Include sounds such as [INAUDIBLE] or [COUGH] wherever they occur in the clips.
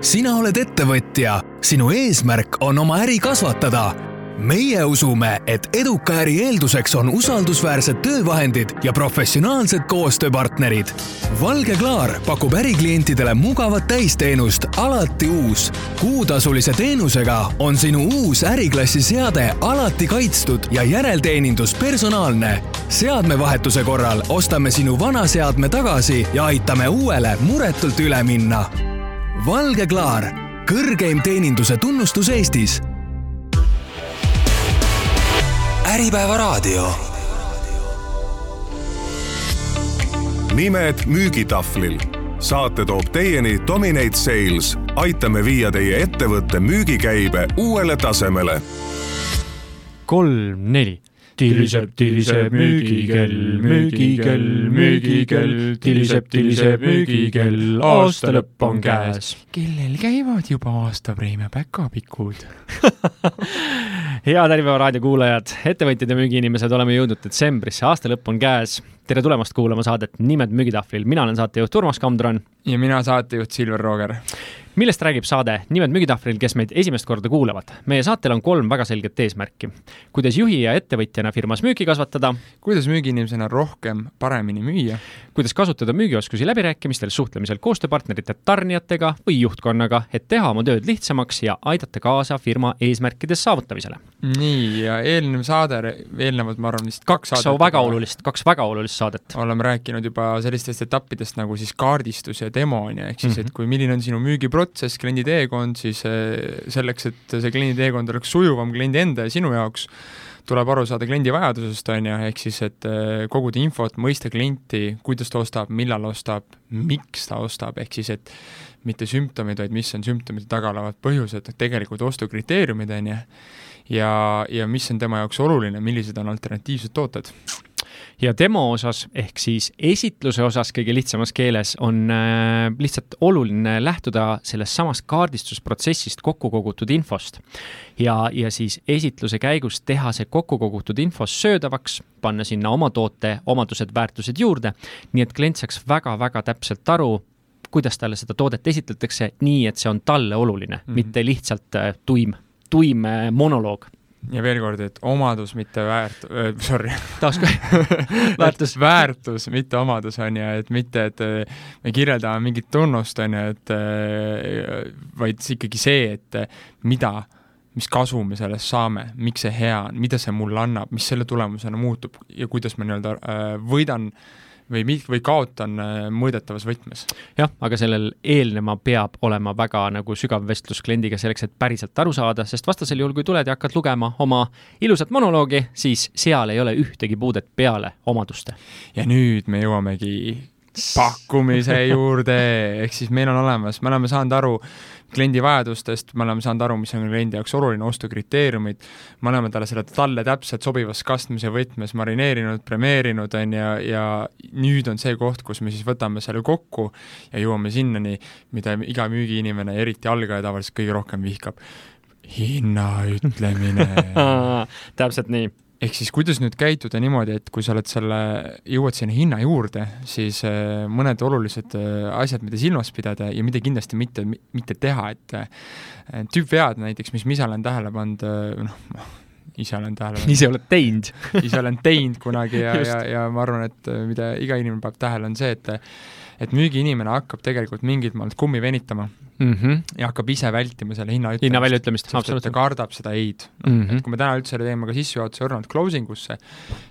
sina oled ettevõtja, sinu eesmärk on oma äri kasvatada. meie usume, et eduka äri eelduseks on usaldusväärsed töövahendid ja professionaalsed koostööpartnerid. valge Klaar pakub äriklientidele mugavat täisteenust Alati uus. kuutasulise teenusega on sinu uus äriklassi seade alati kaitstud ja järelteenindus personaalne. seadmevahetuse korral ostame sinu vana seadme tagasi ja aitame uuele muretult üle minna valge klaar, kõrgeim teeninduse tunnustus Eestis. Äripäeva raadio. nimed müügitahvlil. saate toob teieni Dominate Sales. aitame viia teie ettevõtte müügikäibe uuele tasemele. kolm, neli tiliseb, tiliseb müügikell, müügikell, müügikell, tiliseb, tiliseb müügikell, aasta lõpp on käes. kellel käivad juba aastapreemia päkapikud [LAUGHS] head Äripäeva raadio kuulajad, ettevõtjad ja müügiinimesed, oleme jõudnud detsembrisse, aasta lõpp on käes. Tere tulemast kuulama saadet Nimed müügitahvlil, mina olen saatejuht Urmas Kamdron. ja mina saatejuht Silver Rooger millest räägib saade Nimed müügitahvlil, kes meid esimest korda kuulavad? meie saatel on kolm väga selget eesmärki. kuidas juhi ja ettevõtjana firmas müüki kasvatada. kuidas müügiinimesena rohkem, paremini müüa. kuidas kasutada müügioskusi läbirääkimistel, suhtlemisel koostööpartnerite, tarnijatega või juhtkonnaga, et teha oma tööd lihtsamaks ja aidata kaasa firma eesmärkide saavutamisele. nii, ja eelnev saade, eelnevad, ma arvan, vist kaks saadet. väga olulist, kaks väga olulist saadet. oleme rääkinud juba sellistest etappidest nagu siis kaardistus ja demo on ju, ehk siis mm, -hmm. et kui milline on sinu müügiprotsess, protsess, kliendi teekond, siis eh, selleks, et see kliendi teekond oleks sujuvam kliendi enda ja sinu jaoks, tuleb aru saada kliendi vajadusest, on ju, ehk siis et eh, koguda infot, mõista klienti, kuidas ta ostab, millal ostab, miks ta ostab, ehk siis et mitte sümptomid, vaid mis on sümptomite taga olevad põhjused, tegelikult ostukriteeriumid, on ju, ja, ja mis on tema jaoks oluline, millised on alternatiivsed tooted ja demo osas ehk siis esitluse osas kõige lihtsamas keeles on äh, lihtsalt oluline lähtuda sellest samast kaardistusprotsessist kokku kogutud infost. ja, ja siis esitluse käigus teha see kokku kogutud info söödavaks, panna sinna oma toote omadused, väärtused juurde, nii et klient saaks väga-väga täpselt aru, kuidas talle seda toodet esitletakse, nii et see on talle oluline mm, -hmm. mitte lihtsalt äh, tuim, tuim äh, monoloog ja veel kord, et omadus, mitte väärt- äh,, sorry. taas ka [LAUGHS] väärtus väärtus, mitte omadus, on ju, et mitte, et me kirjeldame mingit tunnust, on ju, et vaid ikkagi see, et mida, mis kasu me sellest saame, miks see hea on, mida see mulle annab, mis selle tulemusena muutub ja kuidas ma nii-öelda äh, võidan äh, või mi-, või kaotan äh, mõõdetavas võtmes. jah, aga sellel eelnema peab olema väga nagu sügav vestlus kliendiga selleks, et päriselt aru saada, sest vastasel juhul, kui tuled ja hakkad lugema oma ilusat monoloogi, siis seal ei ole ühtegi puudet peale omaduste. ja nüüd me jõuamegi [LAUGHS] pakkumise juurde, ehk siis meil on olemas, me oleme saanud aru, kliendi vajadustest, me oleme saanud aru, mis on kliendi jaoks oluline, ostukriteeriumid, me oleme talle selle talle täpselt sobivas kastmise võtmes marineerinud, premeerinud, on ju, ja nüüd on see koht, kus me siis võtame selle kokku ja jõuame sinnani, mida iga müügiinimene, eriti algaja tavaliselt kõige rohkem vihkab. hinna ütlemine [LAUGHS] täpselt nii ehk siis kuidas nüüd käituda niimoodi, et kui sa oled selle, jõuad sinna hinna juurde, siis äh, mõned olulised äh, asjad, mida silmas pidada ja mida kindlasti mitte, mitte teha, et äh, tüüpvead näiteks, mis ma ise olen tähele pannud, noh, ise olen tähele pannud. ise oled teinud. [LAUGHS] Ise olen teinud kunagi ja, ja, ja ma arvan, et mida iga inimene paneb tähele, on see, et et müügiinimene hakkab tegelikult mingit maalt kummi venitama mm -hmm. ja hakkab ise vältima selle hinna ütlemist. hinna väljaütlemist, absoluutselt. ta kardab seda ei-d no,. Mm -hmm. et kui me täna üldse teeme ka sissejuhatuse õrnalt closing usse,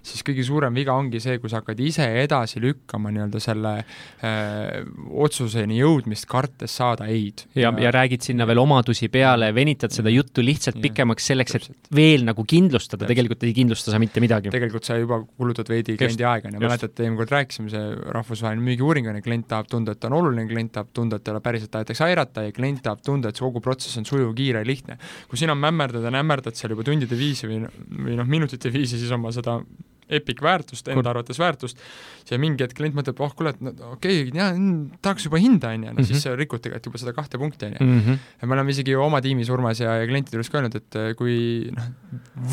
siis kõige suurem viga ongi see, kui sa hakkad ise edasi lükkama nii-öelda selle öö, äh, otsuseni jõudmist, kartes saada ei-d. ja, ja, ja räägid sinna veel omadusi peale, venitad seda juttu lihtsalt ja, pikemaks selleks, et veel nagu kindlustada, tegelikult ei kindlusta sa mitte midagi. tegelikult sa juba kulutad veidi kliendi aega, on ju, mäletad, eelmine kord rääkisime, see rahvusvaheline müügiuuring on ju, klient tahab tunda, et ta on oluline, klient tahab tunda, et talle päriselt tahetakse aidata, vaadata ja klient tahab tunda, et see kogu protsess on sujuv, kiire lihtne. kui sina mämmerdad ja nämmerdad seal juba tundide viisi või, või noh, minutite viisi siis oma seda epic väärtust, enda arvates väärtust, ja mingi hetk klient mõtleb, oh kuule, et no okei okay,, tahaks juba hinda, on ju, no siis mhm. rikud tegelikult juba seda kahte punkti, on ju. Mhm. ja me oleme isegi oma tiimis Urmas ja, ja klientide juures ka öelnud, et eh, kui noh,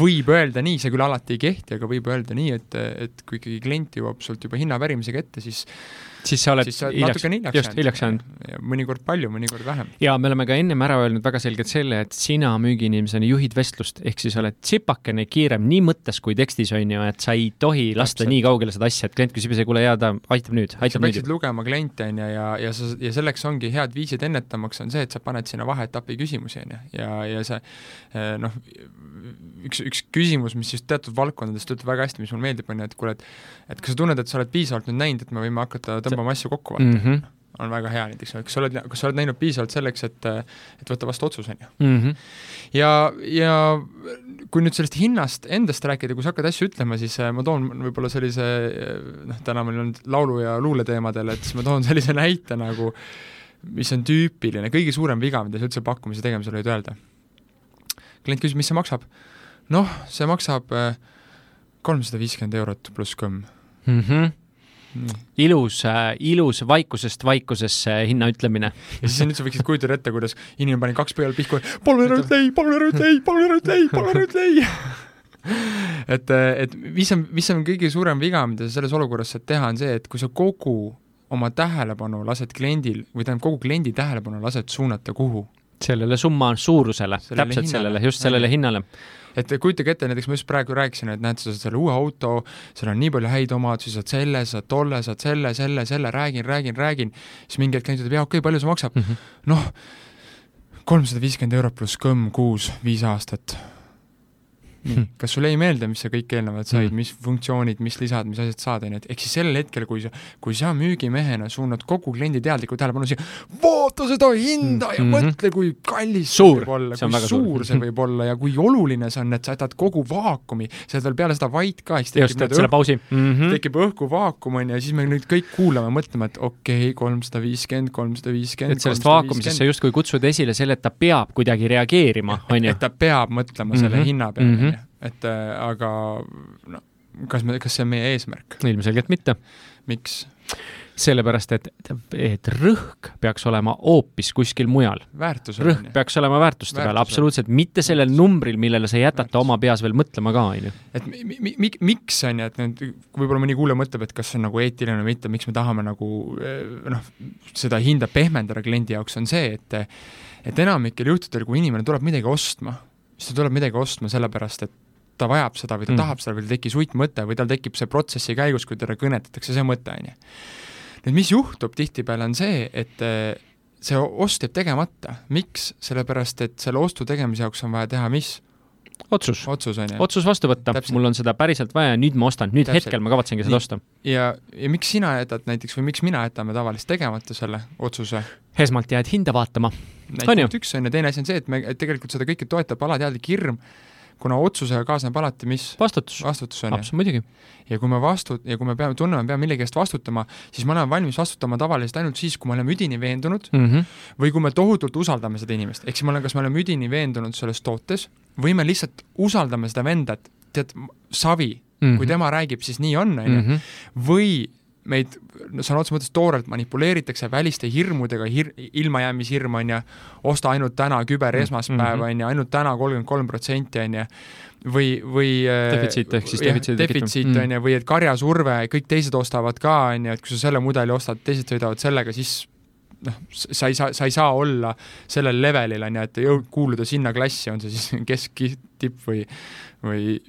võib öelda nii, see küll alati ei kehti, aga võib öelda nii, et, et kui ikkagi klient jõuab sult juba hinna pärimisega ette, siis siis sa oled siis sa oled hiljaks, natukene hiljaks just, hiljaks jäänud. mõnikord palju, mõnikord vähem. ja me oleme ka ennem ära öelnud väga selgelt selle, et sina müügiinimesena juhid vestlust, ehk siis oled tsipakene kiirem nii mõttes kui tekstis, on ju, et sa ei tohi lasta Täpselt. nii kaugele seda asja, et klient küsib ise, kuule, jaa, ta aitab nüüd, sa aitab nüüd peaksid. lugema kliente, on ju, ja, ja sa, ja selleks ongi head viisid ennetamaks, on see, et sa paned sinna vaheetapi küsimusi, on ju, ja, ja see eh, noh, üks, üks küsimus, mis just teatud valdkondadest ütleb väga hästi, mis mulle meeldib, on ju, et kuule, et et kas sa tunned, et sa oled piisavalt nüüd näinud, et me võime hakata tõmbama asju kokku, vaata mm. -hmm. on väga hea näiteks, kas sa oled, kas sa oled näinud piisavalt selleks, et et võtta vastu otsus, on ju. -hmm. ja, ja kui nüüd sellest hinnast endast rääkida, kui sa hakkad asju ütlema, siis äh, ma toon võib-olla sellise äh, noh, täna meil on laulu- ja luuleteemadel, et siis ma toon [LAUGHS] sellise näite nagu mis on tüüpiline, kõige suurem viga, mida sa üldse pakkumise tegemisel võid öelda. klient küsib, mis see maksab? noh, see maksab äh, kolmsada viiskümmend eurot pluss kõmm. Mm -hmm. Ilus äh,, ilus vaikusest vaikusesse hinna ütlemine. ja siis nüüd sa võiksid kujutada ette, kuidas inimene pani kaks peale pihku, palun ära ütle ei, palun ära ütle ei, palun ära ütle ei, palun ära ütle ei. [LAUGHS] et, et mis on, mis on kõige suurem viga, mida sa selles olukorras saad teha, on see, et kui sa kogu oma tähelepanu lased kliendil või tähendab, kogu kliendi tähelepanu lased suunata kuhu sellele summa suurusele, täpselt hinnale. sellele, just sellele hinnale. Et kujutage ette, näiteks ma just praegu rääkisin, et näed, sa saad selle uue auto, seal on nii palju häid omadusi, saad selle, saad tolle, saad selle, selle, selle, räägin, räägin, räägin, siis mingi hetk klient ütleb, jaa, okei okay,, palju see maksab? noh, kolmsada viiskümmend eurot pluss kõmm kuus, viis aastat. nii, kas sulle ei meeldi, mis sa kõik eelnevalt said, Mm. mis funktsioonid, mis lisad, mis asjad saad, onju, et ehk siis sel hetkel, kui sa, kui sa müügimehena suunad kogu kliendi teadlikku tähelepanu siia, vaata seda hinda ja Mhm. mõtle, kui kallis Suur. see võib olla, kui suur. suur see võib olla ja kui oluline see on, et sa jätad kogu vaakumi, sa jätad veel peale seda vait ka, siis just, tekib et selle pausi mm. -hmm. tekib õhku vaakum onju ja siis me nüüd kõik kuulame, mõtleme, et okei okay,, kolmsada viiskümmend, kolmsada viiskümmend. et sellest vaakumisest sa justkui kutsud esile selle, et ta peab kuidagi reageerima, on ju et. ta peab mõtlema mm -hmm. selle hinna peale Mhm. onju, et äh, aga noh, kas me, kas see on meie eesmärk, ilmselgelt mitte. miks? sellepärast, et, et rõhk peaks olema hoopis kuskil mujal. rõhk peaks olema väärtuste peal, absoluutselt, mitte sellel numbril, millele sa jätad ta oma peas veel mõtlema ka, on ju. et mi, mi, mi, miks on ju, et nüüd võib-olla mõni kuulaja mõtleb, et kas see on nagu eetiline või mitte, miks me tahame nagu eh, noh, seda hinda pehmendada kliendi jaoks, on see, et et enamikel juhtudel, kui inimene tuleb midagi ostma, siis ta tuleb midagi ostma sellepärast, et ta vajab seda või ta Mm. tahab seda või tal tekkis uitmõte või tal tekib see protsessi käigus, kui teda kõnetatakse, see mõte, on ju. nüüd mis juhtub tihtipeale, on see, et eh, see ost jääb tegemata, miks? sellepärast, et selle ostu tegemise jaoks on vaja teha mis? otsus, otsus, ju. otsus vastu võtta, mul on seda päriselt vaja ja nüüd ma ostan, nüüd Täpselt. hetkel ma kavatsengi seda osta. ja, ja miks sina jätad näiteks või miks mina jätame tavaliselt tegemata selle otsuse? esmalt jääd hinda vaatama, On ju? punkt üks on ja teine asi on see, et me et tegelikult seda kõike toetab alateadlik hirm, kuna otsusega kaasneb alati mis? vastutus, vastutus on ju. absoluutselt muidugi. ja kui me vastu-, ja kui me peame, tunneme, peame millegi eest vastutama, siis me oleme valmis vastutama tavaliselt ainult siis, kui me oleme üdini veendunud Mm -hmm. või kui me tohutult usaldame seda inimest, ehk siis me oleme, kas me oleme üdini veendunud selles tootes või me lihtsalt usaldame seda venda, et tead, savi, Mhm. kui tema räägib, siis nii on, on ju, või meid no sõna otseses mõttes toorelt manipuleeritakse väliste hirmudega, hir-, ilmajäämishirm on ju, osta ainult täna küber esmaspäev Mhm. on ju, ainult täna kolmkümmend kolm protsenti on ju, või, või äh, Defitsiit ehk siis tekitamine. defitsiit Mm. on ju, või et karjasurve, kõik teised ostavad ka on ju, et kui sa selle mudeli ostad, teised sõidavad sellega, siis noh, sa ei saa, sa ei saa olla sellel levelil on ju, et jõu-, kuuluda sinna klassi, on see siis [LAUGHS] kesktipp või, või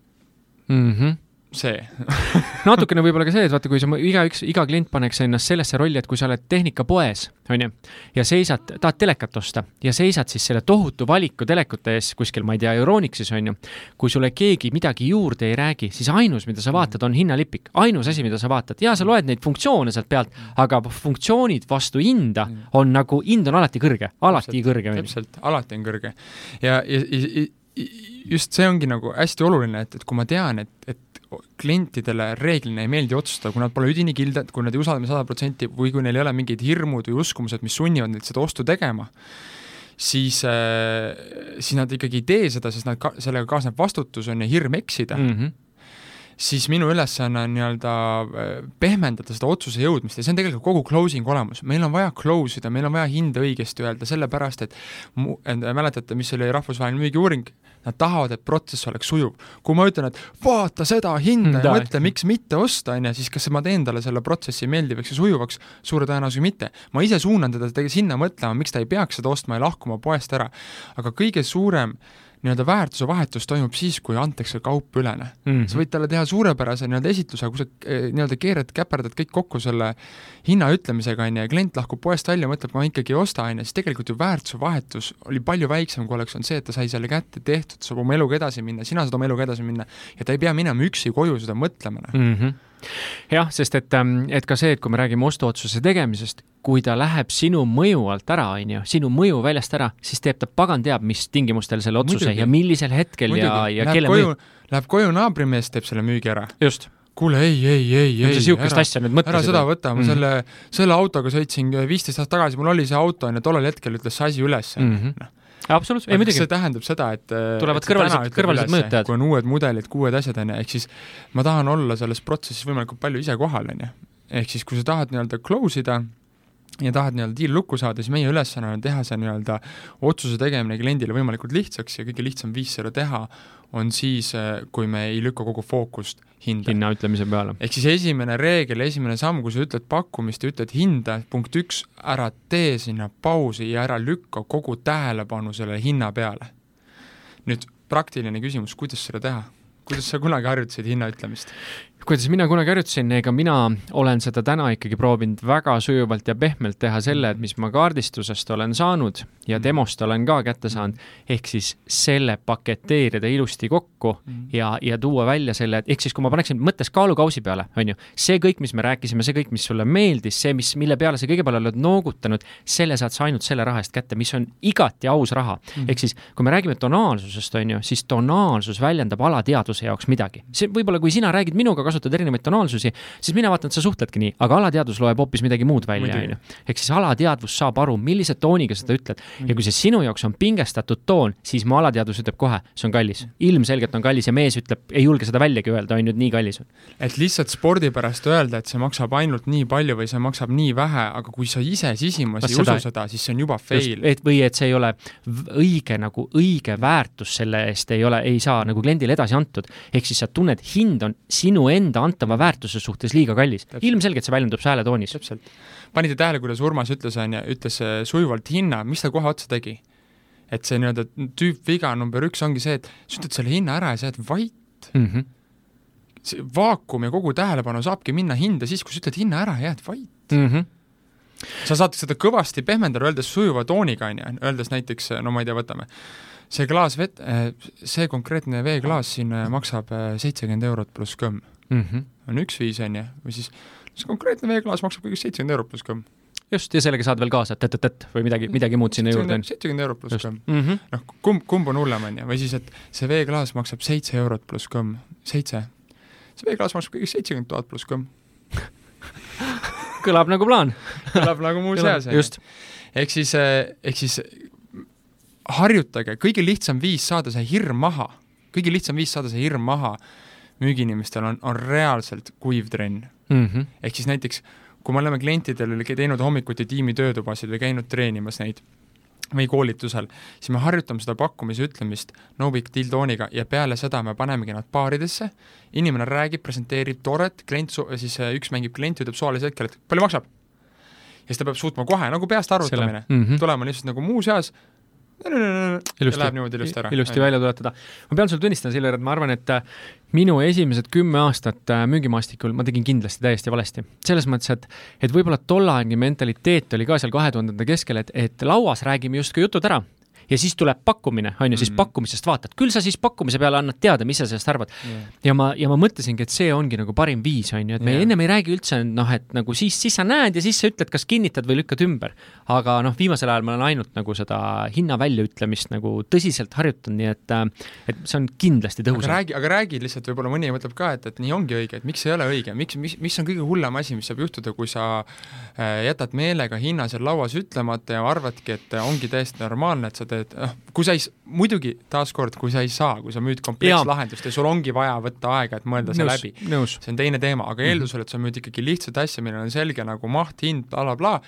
Mm -hmm. See. [LAUGHS] natukene võib-olla ka see, et vaata, kui sa, igaüks, iga klient paneks ennast sellesse rolli, et kui sa oled tehnikapoes, on ju, ja seisad, tahad telekat osta ja seisad siis selle tohutu valiku telekute ees kuskil, ma ei tea, Euronixis on ju, kui sulle keegi midagi juurde ei räägi, siis ainus, mida sa vaatad, on hinnalipik. ainus asi, mida sa vaatad ja sa loed neid funktsioone sealt pealt, aga funktsioonid vastu hinda on nagu, hind on alati kõrge, alati Täpselt, kõrge, täpselt, alati on kõrge. ja, ja, ja, ja just see ongi nagu hästi oluline, et, et kui ma tean, et, et klientidele reeglina ei meeldi otsustada, kui nad pole üdini kildad, kui nad ei usalda sada protsenti või kui neil ei ole mingid hirmud või uskumused, mis sunnivad neid seda ostu tegema, siis äh,, siis nad ikkagi ei tee seda, sest nad ka, sellega kaasneb vastutus on ju hirm eksida. Mm -hmm. Siis minu ülesanne on nii-öelda äh, pehmendada seda otsuse jõudmist ja see on tegelikult kogu closing olemus, meil on vaja close ida, meil on vaja hinda õigesti öelda, sellepärast et mu-, mäletate, mis oli rahvusvaheline müügiuuring, nad tahavad, et protsess oleks sujuv. kui ma ütlen, et vaata seda hinda ja mõtle, miks mitte osta, on ju, siis kas ma teen talle selle protsessi meeldivaks ja sujuvaks, suure tõenäosusega mitte. ma ise suunan teda sinna mõtlema, miks ta ei peaks seda ostma ja lahkuma poest ära. aga kõige suurem äh, nii-öelda väärtuse vahetus toimub siis, kui antakse kaup ülene mm. -hmm. sa võid talle teha suurepärase nii-öelda esitluse, kui sa eh, nii-öelda keerad, käperdad kõik kokku selle hinna ütlemisega, on ju, ja klient lahkub poest välja, mõtleb, ma ikkagi ei osta, on ju, siis tegelikult ju väärtuse vahetus oli palju väiksem, kui oleks olnud see, et ta sai selle kätte tehtud, saab oma eluga edasi minna, sina saad oma eluga edasi minna ja ta ei pea minema üksi koju seda mõtlema mm. -hmm jah, sest et, ähm, et ka see, et kui me räägime ostuotsuse tegemisest, kui ta läheb sinu mõju alt ära, on ju, sinu mõju väljast ära, siis teeb ta pagan teab, mis tingimustel selle otsuse Muidugi. ja millisel hetkel Muidugi. ja, ja läheb kelle koju, mõju. Läheb koju, naabrimees teeb selle müügi ära. just kuule, ei, ei, ei, ei, ära, ära seda võta, ma mm -hmm. selle, selle autoga sõitsin viisteist aastat tagasi, mul oli see auto, on ju, tollel hetkel ütles see asi üles mm. -hmm. Absoluutselt, ei muidugi. see tähendab seda, et tulevad kõrvalised, kõrvalised mõjutajad. kui on uued mudelid, uued asjad, on ju, ehk siis ma tahan olla selles protsessis võimalikult palju ise kohal, on ju. ehk siis, kui sa tahad nii-öelda close ida, ja tahad nii-öelda deal lukku saada, siis meie ülesanne on teha see nii-öelda otsuse tegemine kliendile võimalikult lihtsaks ja kõige lihtsam viis seda teha on siis, äh, kui me ei lükka kogu fookust hinda. hinna ütlemise peale. ehk siis esimene reegel, esimene samm, kui sa ütled pakkumist ja ütled hinda, punkt üks, ära tee sinna pausi ja ära lükka kogu tähelepanu selle hinna peale. nüüd praktiline küsimus, kuidas seda teha? kuidas sa kunagi harjutasid hinna ütlemist? Kuidas mina kunagi harjutasin, ega mina olen seda täna ikkagi proovinud väga sujuvalt ja pehmelt teha selle, et mis ma kaardistusest olen saanud ja mm. demost olen ka kätte saanud, ehk siis selle paketeerida ilusti kokku mm. ja, ja tuua välja selle, et ehk siis, kui ma paneksin mõttes kaalukausi peale, on ju, see kõik, mis me rääkisime, see kõik, mis sulle meeldis, see, mis, mille peale sa kõige palju oled noogutanud, selle saad sa ainult selle raha eest kätte, mis on igati aus raha mm.. ehk siis, kui me räägime tonaalsusest, on ju, siis tonaalsus väljendab alateadvuse jaoks midagi. see võib-olla, kui sina räägid minuga, kasutad erinevaid tonaalsusi, siis mina vaatan, et sa suhtledki nii, aga alateadvus loeb hoopis midagi muud välja, on ju. ehk siis alateadvus saab aru, millise tooniga seda ütled ja kui see sinu jaoks on pingestatud toon, siis mu alateadvus ütleb kohe, see on kallis. ilmselgelt on kallis ja mees ütleb, ei julge seda väljagi öelda, on ju, et nii kallis on. et lihtsalt spordi pärast öelda, et see maksab ainult nii palju või see maksab nii vähe, aga kui sa ise sisimas ei seda, usu seda, siis see on juba fail. et või et see ei ole õige nagu, õige väärtus selle eest ei ole, ei saa nagu kliendile edasi antud. ehk siis sa tunned, hind on sinu enda antava väärtuse suhtes liiga kallis. ilmselgelt see väljendub su hääletoonis. täpselt. panite tähele, kuidas Urmas ütles, on ju, ütles äh, sujuvalt hinna, mis ta kohe otsa tegi? et see nii-öelda tüüpviga number üks ongi see, et sa ütled selle hinna ära ja sa jääd vait mm. -hmm. see vaakum ja kogu tähelepanu saabki minna hinda siis, kui sa ütled hinna ära ja jääd vait mm. -hmm sa saad seda kõvasti pehmendada, öeldes sujuva tooniga, on ju, öeldes näiteks, no ma ei tea, võtame, see klaas vett, äh, see konkreetne veeklaas siin äh, maksab seitsekümmend eurot pluss kõmm mm. -hmm. on üks viis, on ju, või siis see konkreetne veeklaas maksab kõigest seitsekümmend eurot pluss kõmm. just, ja sellega saad veel kaasa tõtt-tõtt või midagi, midagi muud sinna juurde. seitsekümmend eurot pluss kõmm mm -hmm.. noh, kumb, kumb on hullem, on ju, või siis, et see veeklaas maksab seitse eurot pluss kõmm, seitse. see veeklaas maksab kõigest seitsekümmend tuhat pluss kõmm [LAUGHS] kõlab nagu plaan [LAUGHS] kõlab nagu muu seas, on ju. ehk siis, eh, ehk siis harjutage, kõige lihtsam viis saada see hirm maha, kõige lihtsam viis saada see hirm maha müügiinimestel on, on reaalselt kuiv trenn mm. -hmm. ehk siis näiteks, kui me oleme klientidele teinud hommikuti tiimi töötubasid või käinud treenimas neid või koolitusel, siis me harjutame seda pakkumise ütlemist no big deal tooniga ja peale seda me panemegi nad paaridesse, inimene räägib, presenteerib tooret, klient siis äh, üks mängib klienti, ütleb suvalisel hetkel, et palju maksab? ja siis ta peab suutma kohe, nagu peast arvutamine, mm -hmm. tulema lihtsalt nagu muuseas, ilusti, ilusti ära. ilusti välja tuletada. ma pean sulle tunnistama, Silver, et ma arvan, et äh, minu esimesed kümme aastat äh, müügimaastikul ma tegin kindlasti täiesti valesti. selles mõttes, et, et võib-olla tolleaegne mentaliteet oli ka seal kahe tuhandete keskel, et, et lauas räägime justkui jutud ära ja siis tuleb pakkumine, on ju, siis mm -hmm. pakkumisest vaatad, küll sa siis pakkumise peale annad teada, mis sa sellest arvad yeah.. ja ma, ja ma mõtlesingi, et see ongi nagu parim viis, on ju, et me yeah. ennem ei räägi üldse noh, et nagu siis, siis sa näed ja siis sa ütled, kas kinnitad või lükkad ümber. aga noh, viimasel ajal ma olen ainult nagu seda hinna väljaütlemist nagu tõsiselt harjutanud, nii et, äh, et see on kindlasti tõhus. aga räägi, aga räägi lihtsalt, võib-olla mõni mõtleb ka, et, et nii ongi õige, et miks ei ole õige, miks, mis, mis on kõige hullem asi, mis saab juhtuda, kui sa äh, jätad meelega hinna seal lauas ütlemata ja arvadki, et ongi täiesti normaalne, et sa teed et, et noh, kui sa ei, muidugi taaskord, kui sa ei saa, kui sa müüd komplekslahendust ja sul ongi vaja võtta aega, et mõelda see läbi, see on teine teema, aga eeldusel, et sa müüd ikkagi lihtsat asja, millel on selge nagu maht, hind bla,, blablabla,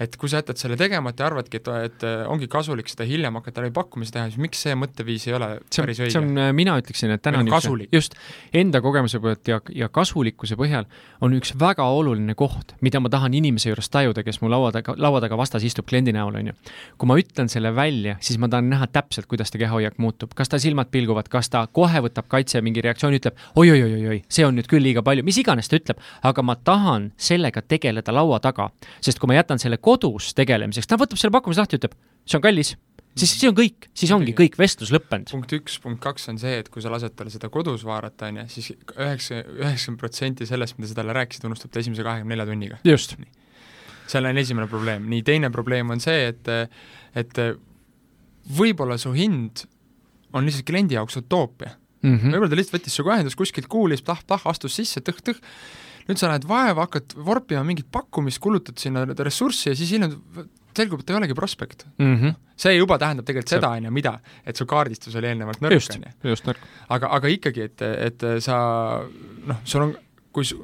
et kui sa jätad selle tegemata ja arvadki, et, et äh, ongi kasulik seda hiljem hakata läbipakkumisi teha, siis miks see mõtteviis ei ole see on, päris õige? see on, äh, mina ütleksin, et täna on nagu üks, just, enda kogemuse pealt ja, ja kasulikkuse põhjal on üks väga oluline koht, mida ma tahan inimese juures tajuda, kes mu laua taga, laua taga vastas istub kliendi näol, on ju. kui ma ütlen selle välja, siis ma tahan näha täpselt, kuidas ta kehahoiak muutub, kas tal silmad pilguvad, kas ta kohe võtab kaitse mingi reaktsiooni, ütleb oi-oi-oi-oi, see on nüüd küll liiga palju, mis iganes ta ütleb, aga ma tahan sellega tegeleda laua taga, sest kui ma jätan selle kodus tegelemiseks, ta võtab selle pakkumise lahti, ütleb, see on kallis, siis see on kõik, siis ongi kõik vestlus lõppenud. punkt üks, punkt kaks on see, et kui sa lased tal seda kodus vaadata, on ju, siis üheksa, üheksakümmend protsenti sellest, mida sa talle rääkisid, unustab ta esimese kahekümne nelja tunniga. just. seal on esimene probleem, nii, teine probleem on see, et, et võib-olla su hind on lihtsalt kliendi jaoks utoopia mm -hmm.. võib-olla ta lihtsalt võttis sinuga ühendust, kuskilt kuulis tah-tah, astus sisse, tõh-tõh, nüüd sa lähed vaeva, hakkad vorpima mingit pakkumist, kulutad sinna ressurssi ja siis hiljem selgub, et ei olegi prospekt mm. -hmm. see juba tähendab tegelikult seda, on ju, mida, et su kaardistus oli eelnevalt nõrk, on ju. aga, aga ikkagi, et, et sa noh, sul on, kui su,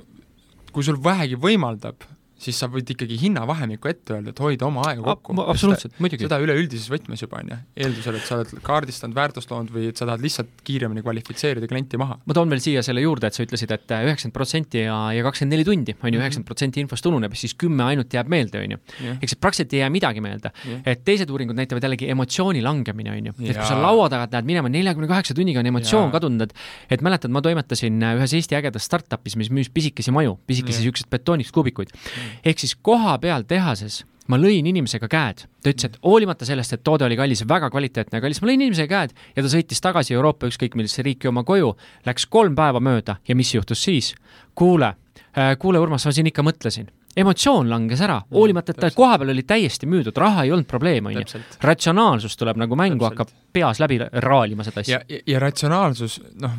kui sul vähegi võimaldab siis sa võid ikkagi hinnavahemikku ette öelda, et hoida oma aega kokku. absoluutselt, muidugi. seda üleüldises võtmes juba, on ju, eeldusel, et sa oled kaardistanud, väärtust loonud või et sa tahad lihtsalt kiiremini kvalifitseerida klienti maha. ma toon veel siia selle juurde, et sa ütlesid et, et üheksakümmend protsenti ja, ja kakskümmend neli tundi, on ju, mhm. üheksakümmend protsenti infost ununeb, siis kümme ainult jääb meelde, on ju. eks praktiliselt ei jää midagi meelde yeah.. et teised uuringud näitavad jällegi emotsiooni langemine, on ju. et kui sa laua tagant lähed minema, neljakümne kaheksa tunniga on emotsioon ja. kadunud, et et mäletad, ma toimetasin ühes Eesti ägedas startup'is, mis müüs pisikesi maju, pisikesi niisuguseid betoonist kuubikuid mm ehk siis koha peal tehases ma lõin inimesega käed, ta ütles, et hoolimata sellest, et toode oli kallis, väga kvaliteetne ja kallis, ma lõin inimesega käed ja ta sõitis tagasi Euroopa ükskõik millisesse riiki oma koju. Läks kolm päeva mööda ja mis juhtus siis? kuule, äh, kuule, Urmas, ma siin ikka mõtlesin emotsioon langes ära, hoolimata, et ta kohapeal oli täiesti müüdud, raha ei olnud probleem, on ju. ratsionaalsus tuleb nagu mängu, hakkab peas läbi raalima seda asja. ja, ja, ja ratsionaalsus, noh,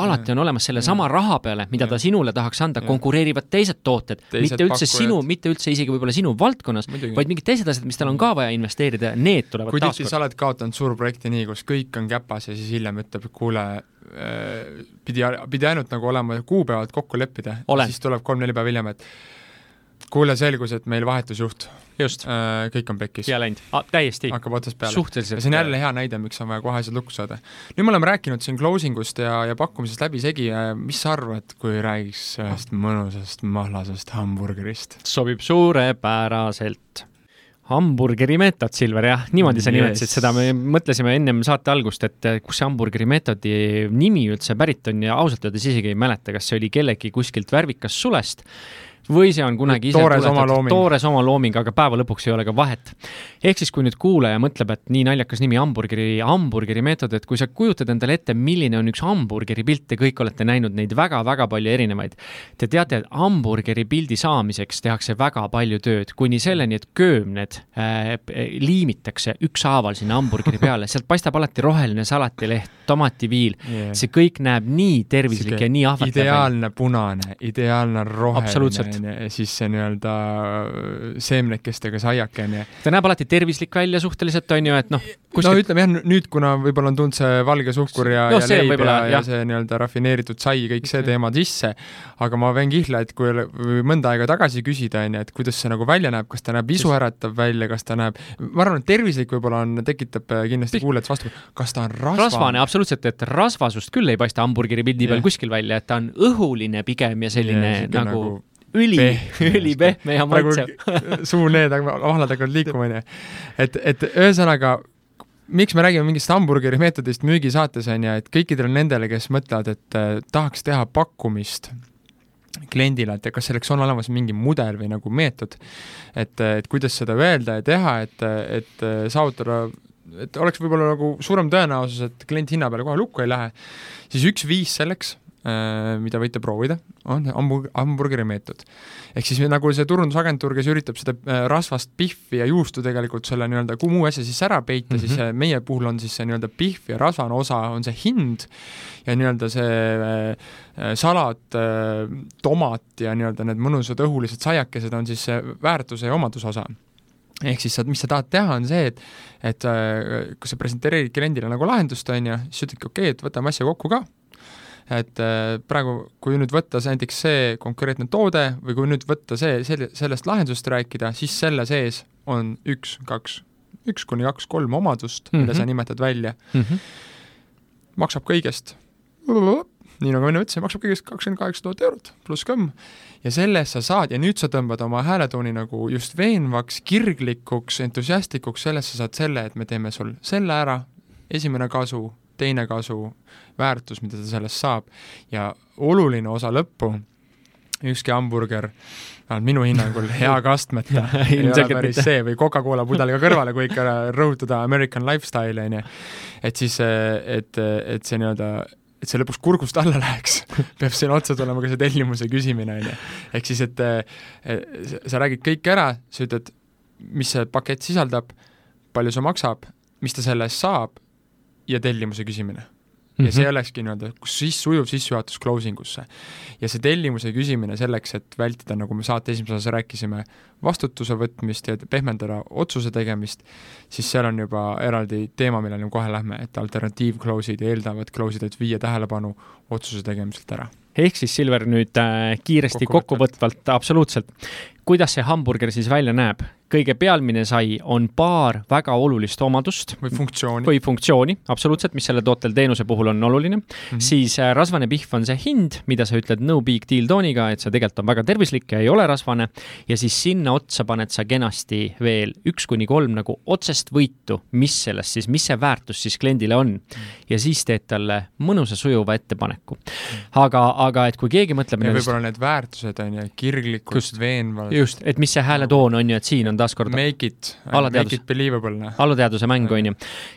alati on olemas sellesama raha peale, mida ta sinule tahaks anda, konkureerivad teised tooted, mitte üldse pakkujad. sinu, mitte üldse isegi võib-olla sinu valdkonnas, vaid mingid teised asjad, mis tal on ka vaja investeerida need tulevad kui tihti sa oled kaotanud suur projekti nii, kus kõik on käpas ja siis hiljem ütleb, kuule, pidi, pidi ainult nagu olema kuupäevad kokku leppida, siis tuleb kolm-neli päeva hiljem, et kuule, selgus, et meil vahetusjuht. Just äh,. kõik on pekkis. ja läinud ah,, täiesti. hakkab otsast peale. suhteliselt. see on jälle hea näide, miks on vaja kohe asjad lukku saada. nüüd me oleme rääkinud siin closing ust ja, ja pakkumisest läbisegi, mis sa arvad, kui räägiks ühest mõnusast mahlasest hamburgerist? sobib suurepäraselt hamburgeri meetod, Silver, jah, niimoodi sa yes. nimetasid seda, me mõtlesime ennem saate algust, et kus see hamburgeri meetodi nimi üldse pärit on ja ausalt öeldes isegi ei mäleta, kas see oli kellegi kuskilt värvikas sulest või see on kunagi ise toores oma looming, toores oma looming, aga päeva lõpuks ei ole ka vahet. ehk siis, kui nüüd kuulaja mõtleb, et nii naljakas nimi hamburgeri, hamburgeri meetod, et kui sa kujutad endale ette, milline on üks hamburgeri pilt, te kõik olete näinud neid väga-väga palju erinevaid. Te teate, et hamburgeri pildi saamiseks tehakse väga palju tööd, kuni selleni, et köömned äh, liimitakse ükshaaval sinna hamburgeri peale, sealt paistab alati roheline salatileht, tomativiil yeah., see kõik näeb nii tervislik Sike ja nii ahvatlev ideaalne punane, ideaalne roheline onju, siis see nii-öelda äh, seemnekestega saiake onju. ta näeb alati tervislik välja suhteliselt onju, et noh kuskilt.... no ütleme jah, nüüd kuna võib-olla on tulnud see valge suhkur ja no,, ja leib ja, ja see nii-öelda rafineeritud sai, kõik see teema sisse, aga ma võin kihla, et kui mõnda aega tagasi küsida onju, et kuidas see nagu välja näeb, kas ta näeb isuäratav välja, kas ta näeb, ma arvan, et tervislik võib-olla on, tekitab äh, kindlasti kuulajate vastu, kas ta on rasvane? rasvane, absoluutselt, et rasvasust küll ei paista hamburgeri pildi peal kuskil välja, et ta on õhuline pigem ja selline ja, nagu, nagu üli, ülipehme ja maitsev [LAUGHS] suu need vahlad hakkavad liikuma, onju. et, et ühesõnaga, miks me räägime mingist hamburgeri meetodist müügisaates, on ju, et kõikidele nendele, kes mõtlevad, et äh, tahaks teha pakkumist kliendile, et kas selleks on olemas mingi mudel või nagu meetod, et, et kuidas seda öelda ja teha, et, et saavutada et oleks võib-olla nagu suurem tõenäosus, et klient hinna peale kohe lukku ei lähe, siis üks viis selleks Äh, mida võite proovida, on hamburg-, hamburgeri meetod. ehk siis nagu see turundusagentuur, kes üritab seda äh, rasvast pihvi ja juustu tegelikult selle nii-öelda muu asja siis ära peita mm, -hmm. siis mhm. meie puhul on siis see nii-öelda pihv ja rasvane osa on see hind ja nii-öelda see äh, salat, tomat ja nii-öelda need mõnusad õhulised saiakesed on siis see väärtuse ja omaduse osa ehk siis sa, mis sa tahad teha, on see, et et kui sa presenteerid kliendile nagu lahendust, on ju, siis ütledki okei okay,, et võtame asja kokku ka, et äh, praegu, kui nüüd võtta näiteks see konkreetne toode või kui nüüd võtta see, selle, sellest lahendusest rääkida, siis selle sees on üks, kaks, üks kuni kaks, kolm omadust mm, -hmm. mille sa nimetad välja mm. -hmm. maksab kõigest, nii nagu enne ütlesin, maksab kõigest kakskümmend kaheksa tuhat eurot pluss kõmm ja sellest sa saad ja nüüd sa tõmbad oma hääletooni nagu just veenvaks, kirglikuks, entusiastlikuks, sellest sa saad selle, et me teeme sul selle ära, esimene kasu, teine kasu, väärtus, mida ta sellest saab ja oluline osa lõppu, ükski hamburger, vähemalt minu hinnangul hea [LAUGHS] kastmeta [LAUGHS] ei ole päris see või Coca-Cola pudeliga kõrvale, kui ikka rõhutada American lifestyle'i, on ju. et siis, et, et see nii-öelda et see lõpuks kurgust alla läheks, [LAUGHS] peab sinna otsa tulema ka see tellimuse küsimine, on ju. ehk siis, et sa räägid kõik ära, sa ütled, mis see pakett sisaldab, palju see maksab, mis ta selle eest saab ja tellimuse küsimine ja see mhm. olekski nii-öelda siis sujuv sissejuhatus closing usse. ja see tellimuse küsimine selleks, et vältida, nagu me saate esimeses osas rääkisime, vastutuse võtmist ja pehmendada otsuse tegemist, siis seal on juba eraldi teema, millele me kohe lähme, et alternatiiv-close'id eeldavad close'id, et viia tähelepanu otsuse tegemiselt ära ehk siis Silver nüüd äh, kiiresti kokkuvõtvalt, absoluutselt. kuidas see hamburger siis välja näeb? Kõige pealmine sai on paar väga olulist omadust. või funktsiooni. või funktsiooni, absoluutselt, mis sellel tootel teenuse puhul on oluline mm. -hmm. siis äh, rasvane pihv on see hind, mida sa ütled no big deal tooniga, et see tegelikult on väga tervislik ja ei ole rasvane. ja siis sinna otsa paned sa kenasti veel üks kuni kolm nagu otsest võitu, mis sellest siis, mis see väärtus siis kliendile on. ja siis teed talle mõnusa sujuva ettepaneku. aga, aga et kui keegi mõtleb. võib-olla need väärtused on ju, kirglikud, veenvad. just, et mis see hääletoon on ju, et siin on taaskord make it, make it believable. Noh. alateaduse mäng, on ju.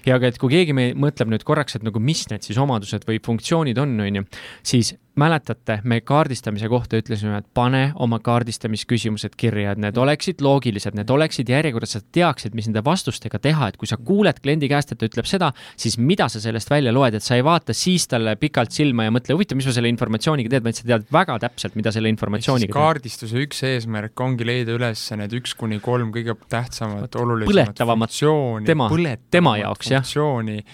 ja aga et kui keegi me mõtleb nüüd korraks, et nagu mis need siis omadused või funktsioonid on, on ju, siis mäletate, me kaardistamise kohta ütlesime, et pane oma kaardistamisküsimused kirja, et need oleksid loogilised, need oleksid järjekorras, sa teaksid, mis nende vastustega teha, et kui sa kuuled kliendi käest, et ta ütleb seda, siis mida sa sellest välja loed, et sa ei vaata siis talle pikalt silma ja mõtle, huvitav, mis ma selle informatsiooniga teen, vaid sa tead väga täpselt, mida selle informatsiooniga teha. kaardistuse üks eesmärk ongi leida üles need üks kuni kolm kõige tähtsamat, olulisemat põletavamat tema, tema jaoks, jah. ja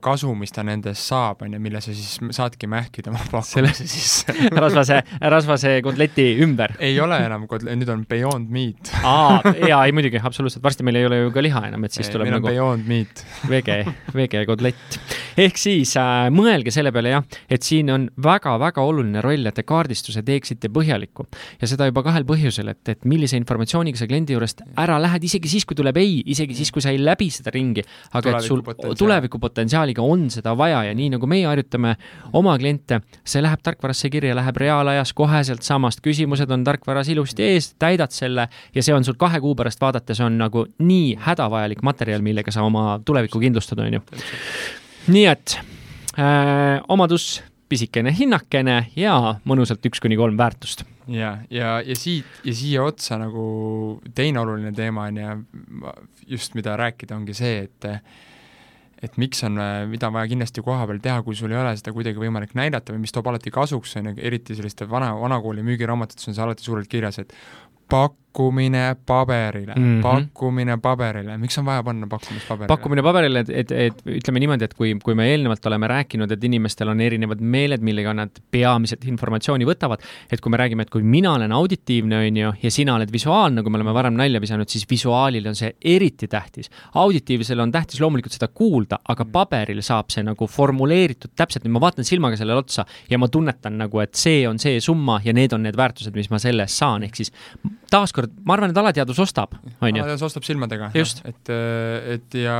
kasu, mis ta nendest saab, on ju, mille sa siis saadki mähkida oma pakkumise [LAUGHS] sisse [LAUGHS] rasvase, rasvase kotleti ümber. ei ole enam kotle-, nüüd on Beyond Meat aa, [LAUGHS] jaa, ei muidugi, absoluutselt, varsti meil ei ole ju ka liha enam, et siis ei, tuleb nagu Beyond Meat vege, vege kotlett. ehk siis äh, mõelge selle peale jah, et siin on väga-väga oluline roll, et te kaardistuse teeksite põhjaliku. ja seda juba kahel põhjusel, et, et millise informatsiooniga sa kliendi juurest ära lähed, isegi siis, kui tuleb ei, isegi siis, kui sa ei läbi seda ringi, aga et sul tulevikupotentsiaal potentsiaaliga on seda vaja ja nii nagu meie harjutame oma kliente, see läheb tarkvarasse kirja, läheb reaalajas koheselt samast, küsimused on tarkvaras ilusti ees, täidad selle ja see on sul kahe kuu pärast vaadates on nagu nii hädavajalik materjal, millega sa oma tulevikku kindlustad, on ju. nii et äh, omadus, pisikene hinnakene ja mõnusalt üks kuni kolm väärtust ja, ja, ja siit ja siia otsa nagu teine oluline teema on ju, just mida rääkida, ongi see, et et miks on, mida on vaja kindlasti koha peal teha, kui sul ei ole seda kuidagi võimalik näidata või mis toob alati kasuks, on ju, eriti selliste vana, vanakooli müügiraamatutes on see alati suurelt kirjas, et pakkumine paberile mm, -hmm. pakkumine paberile, miks on vaja panna pakkumist paberile? pakkumine paberile, et, et, et ütleme niimoodi, et kui, kui me eelnevalt oleme rääkinud, et inimestel on erinevad meeled, millega nad peamiselt informatsiooni võtavad, et kui me räägime, et kui mina olen auditiivne, on ju, ja sina oled visuaalne, nagu me oleme varem nalja visanud, siis visuaalil on see eriti tähtis. auditiivsel on tähtis loomulikult seda kuulda, aga mm. paberil saab see nagu formuleeritud täpselt, ma vaatan silmaga sellele otsa ja ma tunnetan nagu, et see on see summa ja need on need väärtused, mis ma selle eest saan, ehk siis taaskord, ma arvan, et alateadvus ostab, on ju. alateadvus ostab silmadega. et, et ja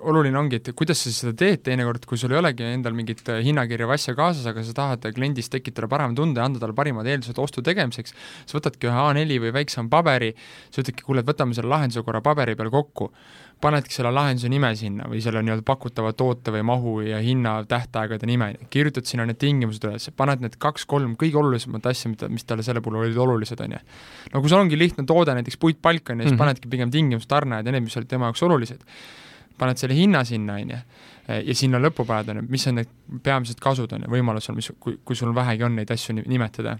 oluline ongi, et kuidas sa seda teed teinekord, kui sul ei olegi endal mingit hinnakirja või asja kaasas, aga sa tahad kliendist tekitada parema tunde, anda talle parimad eeldused ostu tegemiseks, sa võtadki ühe A4 või väiksema paberi, sa ütledki, kuule, et võtame selle lahenduse korra paberi peal kokku panedki selle lahenduse nime sinna või selle nii-öelda pakutava toote või mahu ja hinna tähtaegade nime, kirjutad sinna need tingimused üles, paned need kaks-kolm kõige olulisemat asja, mida, mis talle selle puhul olid olulised, on ju. no kui sul ongi lihtne toode, näiteks puitpalk, on ju, siis mm -hmm. panedki pigem tingimused, tarneajad ja need, mis olid tema jaoks olulised. paned selle hinna sinna, on ju, ja sinna lõppu paned, on ju, mis on need peamised kasud, on ju, võimalusel, mis, kui, kui sul vähegi on neid asju nimetada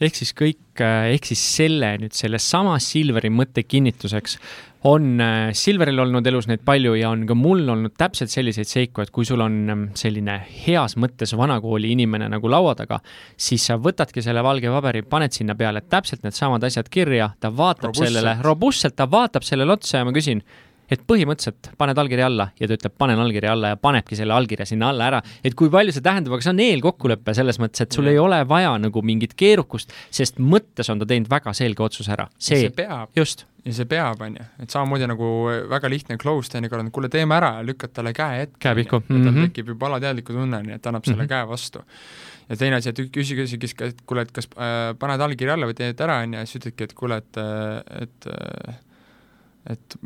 ehk siis kõik, ehk siis selle nüüd sellesama Silveri mõtte kinnituseks on äh, Silveril olnud elus neid palju ja on ka mul olnud täpselt selliseid seiku, et kui sul on ähm, selline heas mõttes vanakooli inimene nagu laua taga, siis sa võtadki selle valge paberi, paned sinna peale täpselt needsamad asjad kirja, ta vaatab robustselt. sellele robustselt, ta vaatab sellele otsa ja ma küsin, et põhimõtteliselt paned allkirja alla ja ta ütleb, panen allkirja alla ja panebki selle allkirja sinna alla ära. et kui palju see tähendab, aga see on eelkokkulepe selles mõttes, et sul ja. ei ole vaja nagu mingit keerukust, sest mõttes on ta teinud väga selge otsuse ära. see, see peab. just. ja see peab, on ju, et samamoodi nagu väga lihtne close teinekord on, kuule, teeme ära ja lükkad talle käe ette. käe pihku. tal mhm. tekib juba alateadliku tunne, nii et ta annab selle mm -hmm. käe vastu ja teine asi, et küsi, küsi, küsi, et kuule, et kas äh, paned allkirja alla või teed ära, on ju, ja siis ütledki, et kuule, et, et et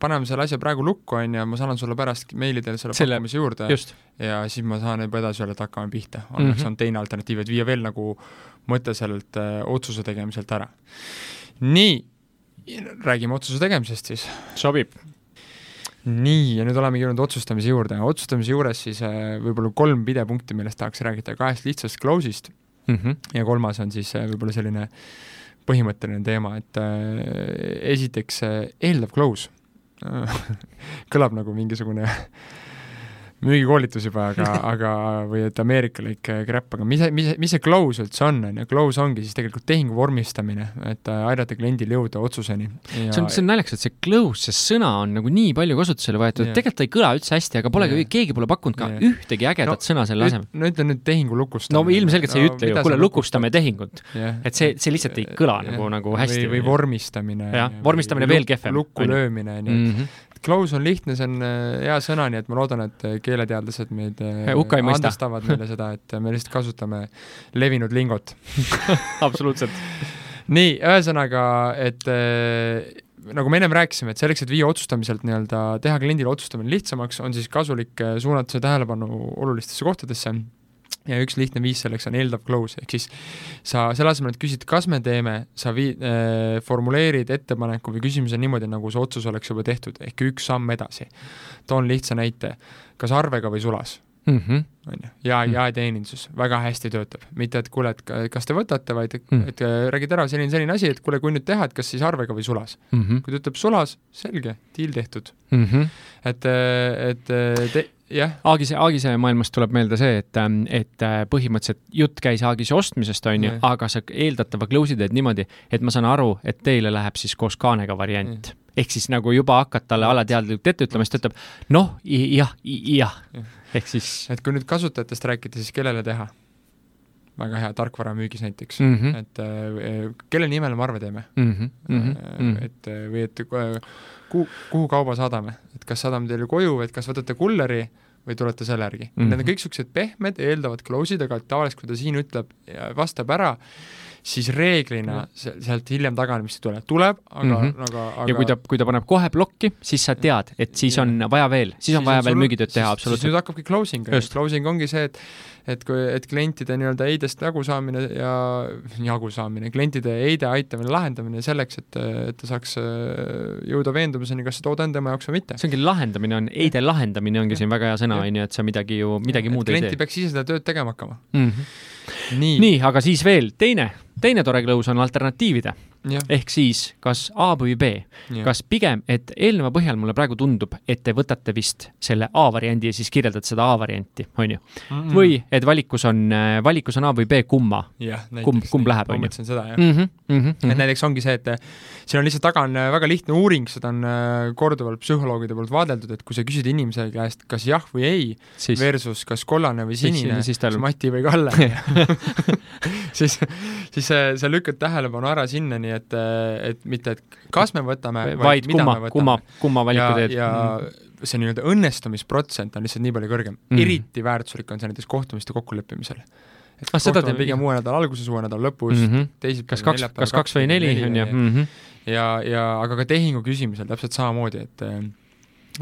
paneme selle asja praegu lukku, on ju, ma saadan sulle pärast meili teel selle, selle pakkumise juurde just. ja siis ma saan juba edasi öelda, et hakkame pihta. õnneks mm -hmm. on teine alternatiiv, et viia veel nagu mõte sellelt äh, otsuse tegemiselt ära. nii, räägime otsuse tegemisest siis. sobib. nii, ja nüüd olemegi jõudnud otsustamise juurde, otsustamise juures siis äh, võib-olla kolm pidepunkti, millest tahaks rääkida, kahest lihtsast close'ist mm -hmm. ja kolmas on siis äh, võib-olla selline põhimõtteline teema, et äh, esiteks äh, eeldav close kõlab nagu mingisugune müügikoolitus juba, aga, [LAUGHS] aga või et ameerikalik crap, aga mis, mis, mis see close üldse on, on ju, close ongi siis tegelikult tehingu vormistamine, et aidata kliendil jõuda otsuseni ja.... see on, see on naljakas, et see close, see sõna on nagu nii palju kasutusele võetud, tegelikult ta ei kõla üldse hästi, aga pole keegi pole pakkunud ka ja. ühtegi ägedat no, sõna selle asemel. no ütle nüüd tehingu lukustamine. no ilmselgelt sa ei ütle ju, kuule, lukustame tehingut. et see, see lihtsalt ei kõla ja. nagu, nagu hästi. või, või vormistamine. jah, vormistamine veel kehvem. lukku löömine, on ju close on lihtne, see on äh, hea sõna, nii et ma loodan, et äh, keeleteadlased meid äh, andestavad meile seda, et me lihtsalt kasutame levinud lingot. [LAUGHS] Absoluutselt. nii, ühesõnaga, et nagu me ennem rääkisime, et selleks, et viia otsustamiselt nii-öelda, teha kliendile otsustamine lihtsamaks, on siis kasulik suunata see tähelepanu olulistesse kohtadesse ja üks lihtne viis selleks on eeldav close, ehk siis sa selle asemel, et küsida, kas me teeme, sa vii- äh,, formuleerid ettepaneku või küsimuse niimoodi, nagu see otsus oleks juba tehtud, ehk üks samm edasi. toon lihtsa näite, kas arvega või sulas mm. -hmm. on ju, ja mm -hmm. jaeteenindus väga hästi töötab, mitte et kuule, et kas te võtate, vaid et, mm -hmm. et räägid ära selline, selline asi, et kuule, kui nüüd teha, et kas siis arvega või sulas mm. -hmm. kui ta ütleb sulas, selge, diil tehtud mm. -hmm. et, et te, jah. Aagise, Aagise maailmast tuleb meelde see, et, ähm, et äh, põhimõtteliselt jutt käis Aagise ostmisest, on ju, aga sa eeldatava close'i teed niimoodi, et ma saan aru, et teile läheb siis koos kaanega variant. ehk siis nagu juba hakkad talle alateadlikult ette ütlema, siis ta ütleb noh, jah, jah ja ehk siis et kui nüüd kasutajatest rääkida, siis kellele teha? Väga hea tarkvaramüügis näiteks mm, -hmm. et äh, kelle nimel me arve teeme mm. -hmm. Mm -hmm. et äh, või et äh, kuhu, kuhu kauba saadame, et kas saadame teile koju, et kas võtate kulleri või tulete selle järgi mm. -hmm. Need on kõik niisugused pehmed, eeldavad close'id, aga tavaliselt, kui ta siin ütleb ja vastab ära, siis reeglina sealt hiljem taganemist ei tule, tuleb, aga mm, -hmm. aga, aga ja kui ta, kui ta paneb kohe plokki, siis sa tead, et siis ja. on vaja veel, siis on siis vaja on veel müügitööd teha, absoluutselt. nüüd hakkabki closing, closing ongi see, et et kui, et klientide nii-öelda eidest jagu saamine ja jagu saamine, klientide eide aitamine, lahendamine selleks, et, et ta saaks äh, jõuda veendumuseni, kas see toode on tema jaoks või mitte. see ongi lahendamine, on eide lahendamine ongi siin väga hea sõna, on ju, et sa midagi ju, midagi muud ei tee. klient peaks ise seda tööd tegema hakkama mm. -hmm. Nii, nii, aga siis veel teine, teine tore close on alternatiivide ehk siis kas A või B. kas pigem, et eelneva põhjal mulle praegu tundub, et te võtate vist selle A variandi ja siis kirjeldad seda A varianti, on ju mm. -hmm. või et valikus on, valikus on A või B, kumma? kumb, kumb läheb, on ju? ma mõtlesin seda, jah mm. -hmm, mm -hmm. et näiteks ongi see, et siin on lihtsalt taga on väga lihtne uuring, seda on äh, korduvalt psühholoogide poolt vaadeldud, et kui sa küsid inimese käest, kas jah või ei siis, versus kas kollane või sinine, siis, tal... Mati või Kalle [LAUGHS] [LAUGHS] siis, siis sa lükkad tähelepanu ära sinnani, et, et mitte, et kas me võtame, vaid, vaid kumma, kumma, kumma valiku teed. ja mm. see nii-öelda õnnestumisprotsent on lihtsalt nii palju kõrgem mm.. eriti väärtuslik on see näiteks kohtumiste kokkuleppimisel. et ah, seda teeme pigem uue nädala alguses, uue nädala lõpus mm -hmm., teisipäeval, kas kaks, kas kaks või neli, on ju. Mhm. ja, ja aga ka tehingu küsimisel täpselt samamoodi, et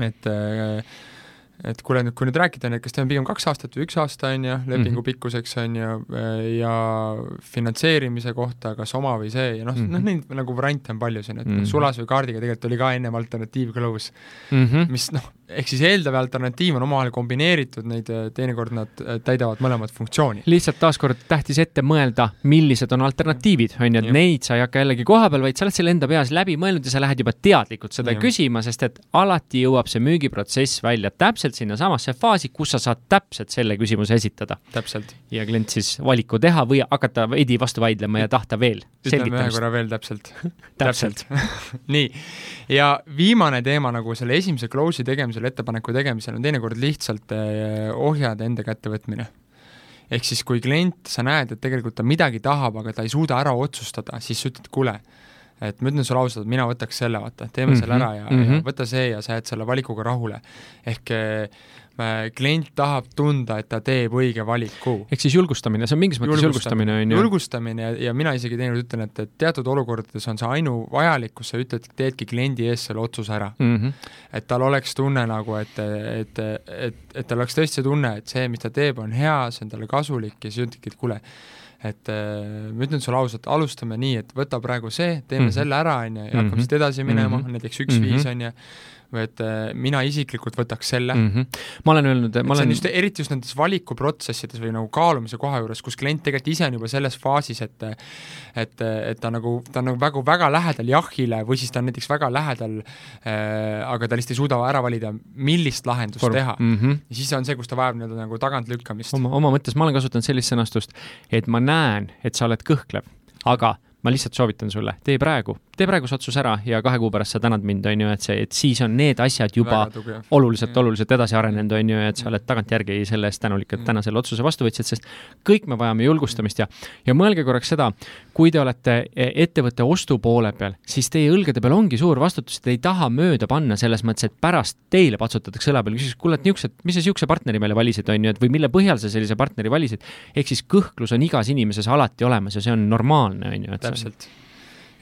et äh, et kuule nüüd, kui nüüd rääkida, on kas teeme pigem kaks aastat või üks aasta, on ju, lepingu mm -hmm. pikkuseks, on ju, ja finantseerimise kohta, kas oma või see ja noh mm -hmm., noh neid nagu variante on palju siin, et mm -hmm. sulas või kaardiga tegelikult oli ka ennem alternatiiv close mm, -hmm. mis noh, ehk siis eeldav ja alternatiiv on omavahel kombineeritud, neid teinekord nad täidavad mõlemat funktsiooni. lihtsalt taaskord tähtis ette mõelda, millised on alternatiivid, on ju, et neid sa ei hakka jällegi koha peal, vaid sa oled selle enda peas läbi mõelnud ja sa lähed juba teadlikult seda ja. küsima, sest et alati jõuab see müügiprotsess välja täpselt sinnasamasse faasi, kus sa saad täpselt selle küsimuse esitada. täpselt. ja klient siis valiku teha või hakata veidi vastu vaidlema ja tahta veel ütleme ühe korra veel täpselt [LAUGHS] täpselt [LAUGHS] nii, ja viimane teema nagu selle esimese close'i tegemisel, ettepaneku tegemisel on teinekord lihtsalt eh, ohjade enda kätte võtmine ehk siis, kui klient, sa näed, et tegelikult ta midagi tahab, aga ta ei suuda ära otsustada, siis sa ütled, kuule, et ma ütlen sulle ausalt, et mina võtaks selle, vaata, teeme mm -hmm. selle ära ja mm, -hmm. ja mhm. võta see ja sa jääd selle valikuga rahule. ehk äh, klient tahab tunda, et ta teeb õige valiku. ehk siis julgustamine, see on mingis mõttes julgustamine, on ju? julgustamine ja, ja mina isegi teinekord ütlen, et, et teatud olukordades on see ainuvajalik, kus sa ütled, teedki kliendi ees selle otsuse ära mm. -hmm. et tal oleks tunne nagu, et, et, et, et, tal oleks tõesti see tunne, et see, mis ta teeb, on hea, see on talle kasulik ja siis ütledki, et kuule, et äh, ma ütlen sulle ausalt, alustame nii, et võta praegu see, teeme mm -hmm. selle ära, on ju, ja hakkame mm -hmm. siit edasi minema mm, -hmm. näiteks üks mm -hmm. viis, on ju, et äh, mina isiklikult võtaks selle mm. -hmm. ma olen öelnud, ma olen just, eriti just nendes valikuprotsessides või nagu kaalumise koha juures, kus klient tegelikult ise on juba selles faasis, et et, et ta nagu, ta on nagu väga, väga lähedal jahile või siis ta on näiteks väga lähedal äh,, aga ta lihtsalt ei suuda ära valida, millist lahendust Form. teha mm. -hmm. ja siis on see, kus ta vajab nii-öelda nagu tagantlükkamist. oma, oma mõttes ma olen kasutanud sellist sõnastust, et ma näen, et sa oled kõhklev, aga ma lihtsalt soovitan sulle, tee praegu, tee praegu see otsus ära ja kahe kuu pärast sa tänad mind, on ju, et see, et siis on need asjad juba oluliselt, oluliselt edasi arenenud, on ju, et sa oled tagantjärgi selle eest tänulik, et täna selle otsuse vastu võtsid, sest kõik me vajame julgustamist ja, ja mõelge korraks seda, kui te olete e, ettevõtte ostu poole peal, siis teie õlgade peal ongi suur vastutus, te ei taha mööda panna selles mõttes, et pärast teile patsutatakse õla peale, küsitakse, kuule, et niisugused, mis sa niisuguse partneri meile valisid, on ju, et või mille põhjal sa sellise partneri valisid. ehk siis kõhklus on igas inimeses alati olemas ja see on normaalne, on ju. täpselt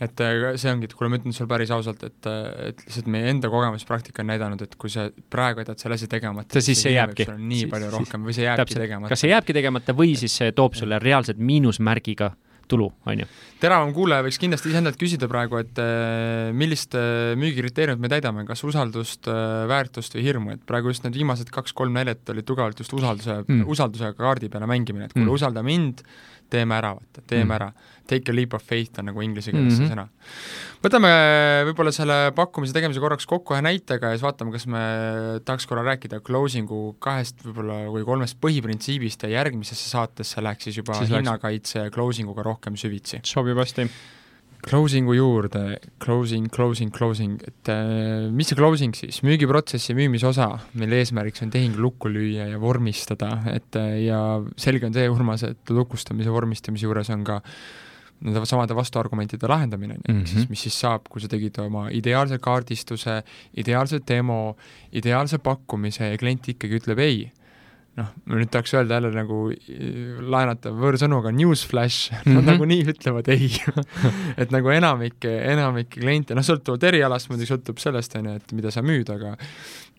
et äh, see ongi, et kuule, ma ütlen sulle päris ausalt, et, äh, et lihtsalt meie enda kogemuspraktika on näidanud, et kui sa praegu jätad selle asja tegemata, siis see jääbki. nii palju rohkem või see jääbki täpselt. tegemata. kas see jääbki tegemata või siis see toob sulle reaalselt miinusmärgiga tulu, on ju. teravam kuulaja võiks kindlasti iseendalt küsida praegu, et äh, millist müügikriteeriumit me täidame, kas usaldust, väärtust või hirmu, et praegu just need viimased kaks-kolm näidet olid tugevalt just usalduse mm., usaldusega kaardi peale mängimine, et kuule mm., usalda mind, teeme ära, vaata, teeme mm. ära. Take a leap of faith on nagu inglise keeles mm -hmm. see sõna. võtame võib-olla selle pakkumise tegemise korraks kokku ühe näitega ja siis vaatame, kas me tahaks korra rääkida closing'u kahest võib-olla või kolmest põhiprintsiibist ja järgmisesse saatesse läheks siis juba siis hinnakaitse ja closing uga rohkem süvitsi. sobib hästi Closing'u juurde, closing, closing, closing, et äh, mis see closing siis, müügiprotsessi müümisosa, mille eesmärgiks on tehing lukku lüüa ja vormistada, et äh, ja selge on see, Urmas, et lukustamise, vormistamise juures on ka nende samade vastuargumentide lahendamine. Mm, -hmm. siis mis siis saab, kui sa tegid oma ideaalse kaardistuse, ideaalse demo, ideaalse pakkumise ja klient ikkagi ütleb ei noh, ma nüüd tahaks öelda jälle nagu laenata võõrsõnu, aga newsflash mm, [LAUGHS] -hmm. nad nagunii ütlevad ei [LAUGHS] et nagu enamik, enamik kliente, noh, sõltuvalt erialast muidugi sõltub sellest, on ju, et mida sa müüd, aga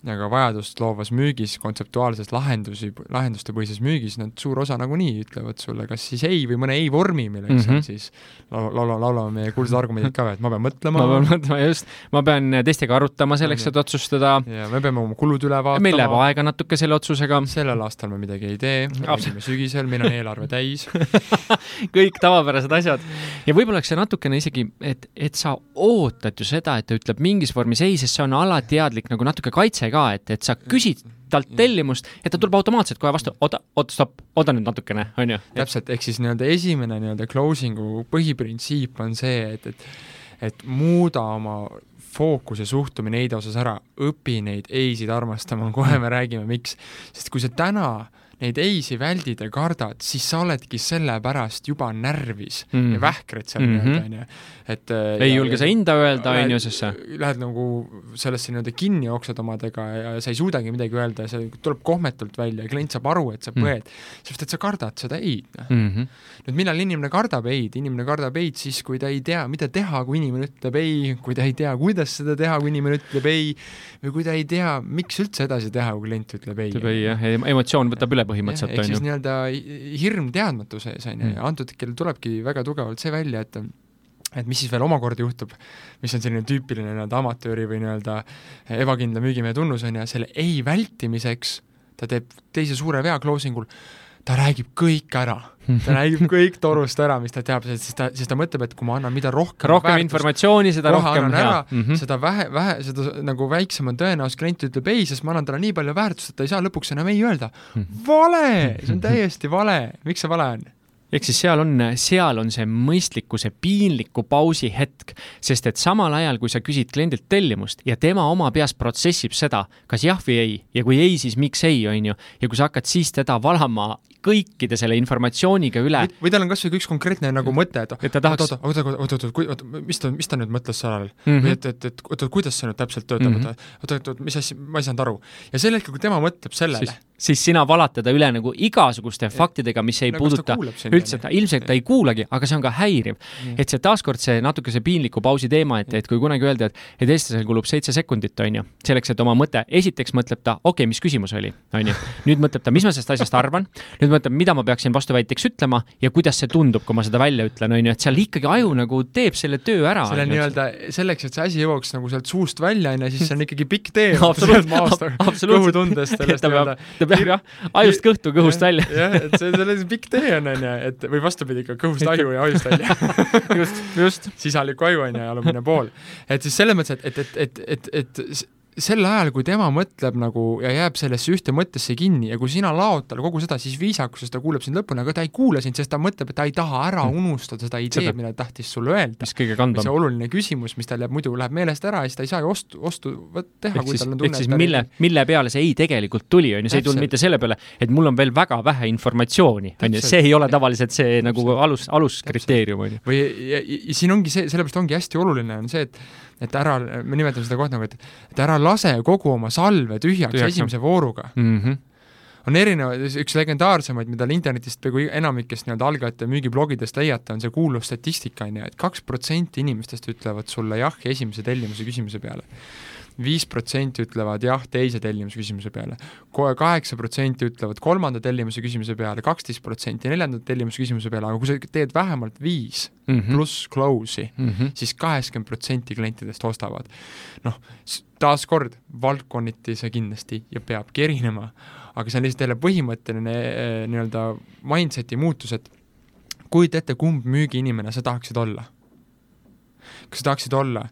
aga vajadust loovas müügis, kontseptuaalses lahendusi, lahendustepõhises müügis, nad suur osa nagunii ütlevad sulle kas siis ei või mõne ei vormi, milleks mm -hmm. on siis laulame, laulame meie kuulsad argumendid ka, et ma pean mõtlema. ma pean mõtlema, just, ma pean teistega arutama selleks, et otsustada. ja me peame oma kulud üle vaatama. meil läheb aega natuke selle otsusega. sellel aastal me midagi ei tee, räägime sügisel, meil on eelarve täis [LAUGHS] kõik tavapärased asjad. ja võib-olla oleks see natukene isegi, et, et sa ootad ju seda, et ta ütleb mingis vormis ei, sest see on alateadlik nagu natuke kaitse ka, et, et sa küsid talt tellimust ja ta tuleb automaatselt kohe vastu, oota, oota, stopp, oota nüüd natukene, on ju. täpselt, ehk siis nii-öelda esimene nii-öelda closing'u põhiprintsiip on see, et, et et muuda oma fookus ja suhtumine ei-de osas ära, õpi neid ei-sid armastama, kohe me räägime, miks. sest kui sa täna neid ei-si väldid ja kardad, siis sa oledki sellepärast juba närvis mm. Mhm. ja vähkred seal Mhm. nii-öelda, on ju. et äh, ei ja- julge sa hinda öelda, lähed- on ju, sest sa Lähed nagu sellesse nii-öelda kinni jooksed omadega ja sa ei suudagi midagi öelda ja see tuleb kohmetult välja ja klient saab aru, et sa Mm. põed mm., sest et sa kardad seda ei-d, mm. -hmm. nüüd millal inimene kardab ei-d, inimene kardab ei-d siis, kui ta ei tea, mida teha, kui inimene ütleb ei, kui ta ei tea, kuidas seda teha, kui inimene ütleb ei, või kui ta ei tea, miks üldse edasi teha, kui klient ütleb ei. ütleb ei jah, emotsioon võtab üle põhimõtteliselt, ehk on siis nii-öelda hi- hirm teadmatuse ees, on ju, Mm. ja antud hetkel tulebki väga tugevalt see välja, et et mis siis veel omakorda juhtub, mis on selline tüüpiline nii-öelda amatööri või nii-öelda ebakindla müügimehe tunnus, on ju, selle ei vältimiseks ta teeb teise suure vea closing ul, ta räägib kõik ära ta räägib kõik [LAUGHS] torust ära, mis ta teab, siis ta, siis ta mõtleb, et kui ma annan mida rohkem rohkem väärtust, informatsiooni, seda rohkem hea mm. -hmm. seda vähe, vähe, seda nagu väiksem on tõenäosus, klient ütleb ei, sest ma annan talle nii palju väärtust, et ta ei saa lõpuks enam ei öelda. Mhm. vale, see on [LAUGHS] täiesti vale, miks see vale on? Ehk siis seal on, seal on see mõistliku, see piinliku pausi hetk, sest et samal ajal, kui sa küsid kliendilt tellimust ja tema oma peas protsessib seda, kas jah või ei ja kui ei, siis miks ei, on ju, ja kui sa hakkad siis teda valama kõikide selle informatsiooniga üle või, või tal on kasvõi üks konkreetne nagu mõte, et Et ta tahaks- oot, oot, oot, oot, oot, oot, oot, mis ta, mis ta nüüd mõtles seal all mm, või -hmm. et, et, et oot, oot, kuidas see nüüd täpselt töötab Mhm. mm, -hmm. oot, oot, oot, mis asja, ma ei saanud aru. ja sel hetkel, kui tema mõtleb sellele siis, siis sina valad teda üle nagu igasuguste faktidega, mis ei no ta puuduta üldse, ilmselt ta ei kuulagi, aga see on ka häiriv. et see taaskord see natuke see piinliku pausi teema, et, et kui kunagi öeldi, et, et eestlasel kulub seitse sekundit, on ju, selleks, et oma mõte, esiteks mõtleb ta, okei okay,, mis küsimus oli, on ju, nüüd mõtleb ta, mis ma sellest asjast arvan, nüüd mõtleb, mida ma peaksin vastuväiteks ütlema ja kuidas see tundub, kui ma seda välja ütlen, on ju, et seal ikkagi aju nagu teeb selle töö ära. selle nii-öelda selleks, et see asi jõuaks nagu sealt suust välja, on ju, siis see on ikkagi pikk tee [LAUGHS] [LAUGHS] absoluutselt, absoluutselt. kõhutundest sellest nii-öelda, ta peab jah, ajust kõhtu, kõhust välja. jah, et see, see on pikk tee on, on ju, et või vastupidi ikka kõhust aju ja ajust välja [LAUGHS] just, just. sisalik aju on ju, alumine pool. et siis selles mõttes, et, et, et, et, et, et sel ajal, kui tema mõtleb nagu ja jääb sellesse ühte mõttesse kinni ja kui sina laod talle kogu seda, siis viisakuses ta kuulab sind lõpuni, aga ta ei kuula sind, sest ta mõtleb, et ta ei taha ära unustada seda ideed mida ta tahtis sulle öelda. mis kõige see oluline küsimus, mis tal jääb muidu, läheb meelest ära ja siis ta ei saa ju ostu, ostu võt- teha, kui tal on tunne, siis mille, mille peale see ei tegelikult tuli, on ju, see ei tulnud mitte selle peale, et mul on veel väga vähe informatsiooni, on ju, see ei ole tavaliselt see nagu alus, aluskriteerium, on ju. või ja, ja, ja siin ongi see, sellepärast ongi hästi oluline on see, et et ära, me nimetame seda kohta nagu, et et ära lase kogu oma salve tühjaks, Tühjaks, esimese vooruga. Mm -hmm. on erinevaid, üks legendaarsemaid, mida internetist või enamikest nii-öelda algajate müügiblogidest leiate, on see kuulus statistika, on ju, et kaks protsenti inimestest ütlevad sulle jah esimese tellimuse küsimuse peale. Viis protsenti ütlevad jah teise tellimuse küsimuse peale. kaheksa protsenti ütlevad kolmanda tellimuse küsimuse peale, kaksteist protsenti neljanda tellimuse küsimuse peale, aga kui sa teed vähemalt viis Mm -hmm. pluss close'i, Mm -hmm. siis kaheksakümmend protsenti klientidest ostavad. noh, taaskord, valdkonniti see kindlasti ja peabki erinema, aga see on lihtsalt jälle põhimõtteline eh, nii-öelda mindset'i muutus, et kujuta ette, kumb müügiinimene sa tahaksid olla. kas sa tahaksid olla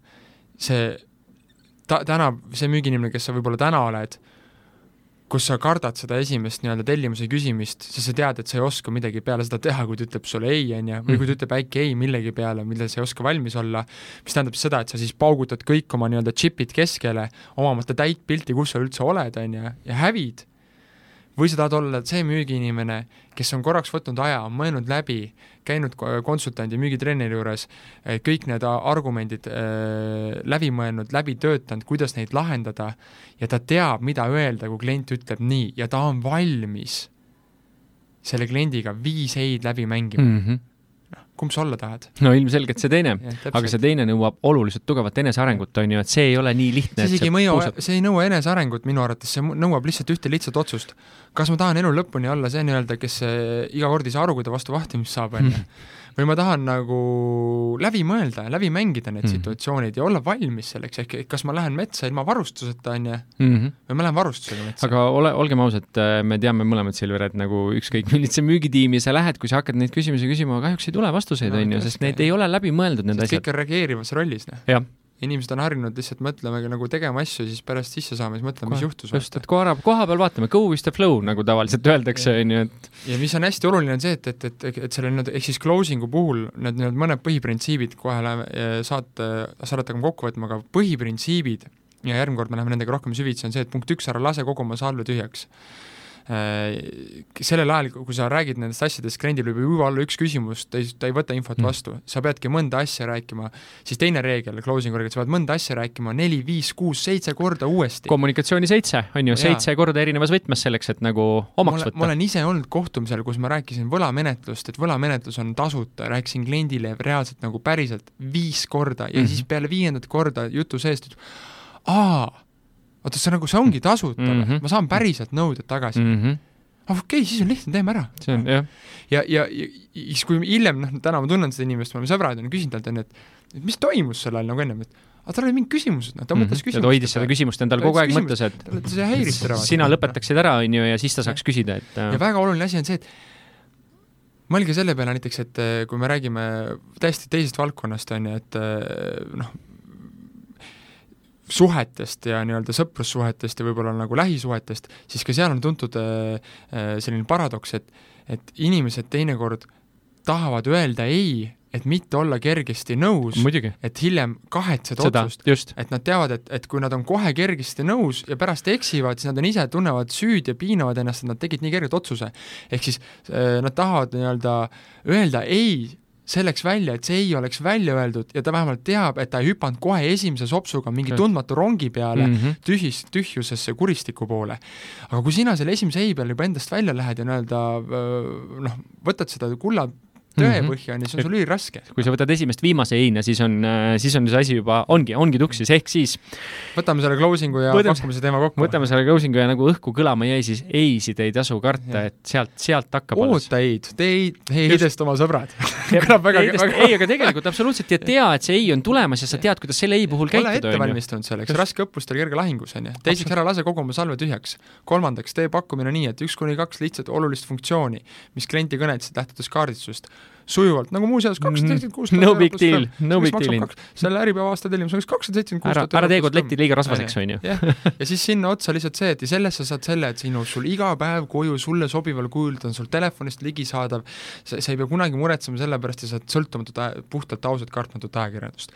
see ta-, täna, see müügiinimene, kes sa võib-olla täna oled, kus sa kardad seda esimest nii-öelda tellimuse küsimist, sest sa tead, et sa ei oska midagi peale seda teha, kui ta ütleb sulle ei, on ju, või kui ta ütleb äkki ei millegi peale, millal sa ei oska valmis olla, mis tähendab seda, et sa siis paugutad kõik oma nii-öelda džipid keskele, omamata täit pilti, kus sa üldse oled, on ju, ja hävid. Või sa tahad olla see müügiinimene, kes on korraks võtnud aja, mõelnud läbi, käinud ko- konsultandi, müügitreeneri juures, kõik need argumendid äh, läbi mõelnud, läbi töötanud, kuidas neid lahendada ja ta teab, mida öelda, kui klient ütleb nii ja ta on valmis selle kliendiga viis ei-d läbi mängima. Mm -hmm. Kumb sa olla tahad? no ilmselgelt see teine, aga see see teine nõuab oluliselt tugevat enesearengut, on ju, et see ei ole nii lihtne. isegi ei mõju, see ei nõua enesearengut minu arvates, see nõuab lihtsalt ühte lihtsat otsust. kas ma tahan elu lõpuni olla see nii-öelda, kes äh, iga kord ei saa aru, kui ta vastu vahtimist saab, on ju, [LAUGHS] või ma tahan nagu läbi mõelda, läbi mängida need Mhm. situatsioonid ja olla valmis selleks, ehk kas ma lähen metsa ilma varustuseta, on ju, mm. -hmm. või ma lähen varustusega metsa. aga ole, olgem ausad, me teame mõlemad, Silver, et nagu ükskõik [LAUGHS] millise müügitiimi sa lähed, kui sa hakkad neid küsimusi küsima, kahjuks ei tule vastuseid, on ju, sest need ei ole läbi mõeldud, need asjad. kõik on reageerivas rollis, noh. jah, inimesed on harjunud lihtsalt mõtlema nagu tegema asju, siis pärast sisse saama, siis mõtlema, mis juhtus just, et koha, koha peal vaatame, go with the flow, nagu tavaliselt öeldakse, on ju, et ja mis on hästi oluline, on see, et, et, et, et selle nii-öelda, ehk siis closing'u puhul need nii-öelda mõned põhiprintsiibid, kohe läheme eh, saate, hakkame kokku võtma, aga põhiprintsiibid ja järgmine kord me läheme nendega rohkem süvitsi, on see, et punkt üks, ära lase kogu oma salve tühjaks. Äh, sellel ajal, kui sa räägid nendest asjadest, kliendil võib ju olla üks küsimus, ta ei, ta ei võta infot Mm. vastu, sa peadki mõnda asja rääkima, siis teine reegel closing'u reegel, sa pead mõnda asja rääkima neli, viis, kuus, seitse korda uuesti. kommunikatsiooni seitse, on ju, seitse korda erinevas võtmes selleks, et nagu ma omaks ma võtta. olen ise olnud kohtumisel, kus ma rääkisin võlamenetlust, et võlamenetlus on tasuta, rääkisin kliendile reaalselt nagu päriselt viis korda ja mm. -hmm. siis peale viiendat korda jutu seest, aa, oota, see nagu, see ongi tasuta mm. -hmm. ma saan päriselt nõuded tagasi mm.. mm. -hmm. ah okei okay,, siis on lihtne, teeme ära. see on jah, ja, ja, ja siis, kui hiljem, noh, täna ma tunnen seda inimest, me oleme sõbrad ja küsin talt, onju, et mis toimus sel ajal nagu ennem, et aga tal olid mingid küsimused, noh, ta mõtles Mhm. ja küsimust. ta hoidis seda küsimust endal kogu aeg mõttes, et see häiris teda. sina lõpetaksid ära, on ju, ja siis ta saaks küsida, et ja äh, väga oluline asi on see, et mõelge selle peale näiteks, et eh, kui me räägime täiesti teisest valdkonnast, on ju, et eh, noh, suhetest ja nii-öelda sõprussuhetest ja võib-olla nagu lähisuhetest, siis ka seal on tuntud eh, eh, selline paradoks, et et inimesed teinekord tahavad öelda ei, et mitte olla kergesti nõus, et hiljem kahetseda seda otsust, et nad teavad, et, et kui nad on kohe kergesti nõus ja pärast eksivad, siis nad on ise, tunnevad süüd ja piinavad ennast, et nad tegid nii kergelt otsuse. ehk siis äh, nad tahavad nii-öelda öelda ei selleks välja, et see ei oleks välja öeldud ja ta vähemalt teab, et ta ei hüpanud kohe esimese sopsuga mingi tundmatu rongi peale mm. mm. -hmm. tühis, tühjusesse kuristiku poole. aga kui sina selle esimese ei peale juba endast välja lähed ja nii-öelda noh, võtad seda kulla tõepõhja, on ju, siis on sul üliraske. kui sa võtad esimest viimase heina, siis on, siis on see asi juba, ongi, ongi tuksis, ehk siis võtame selle closing'u ja Võtame- pakkumise teema kokku. võtame selle closing'u ja nagu õhku kõlama jäi, siis ei-sid ei tasu karta, et sealt, sealt hakkab oota ei, tee ei, eidest oma sõbrad. [LAUGHS] kõlab väga, väga ei, aga tegelikult absoluutselt ja tea, et see ei on tulemas ja sa tead, kuidas selle ei puhul ole käituda, ette on ju. valmistunud selleks, raske õppustel kerge lahingus, on ju. teiseks, ära lase kogu oma salve tühjaks. kolmandaks, tee pakkumine nii, et üks kuni kaks lihtsat olulist funktsiooni, mis klienti kõnetasid lähtudes kaardistusest, sujuvalt, nagu muuseas kakssada seitsekümmend kuus No big deal, no big deal. selle Äripäeva aasta tellimus on kakssada seitsekümmend kuus ära, ära tee kotletti liiga rasvaseks, on ju. jah, ja siis sinna otsa lihtsalt see, et ja sellest sa saad selle, et sinu, sul iga päev koju sulle sobival kujul, ta on sul telefonist ligisaadav, sa, sa ei pea kunagi muretsema selle pärast ja saad sõltumatut, puhtalt ausat kartmatut ajakirjandust.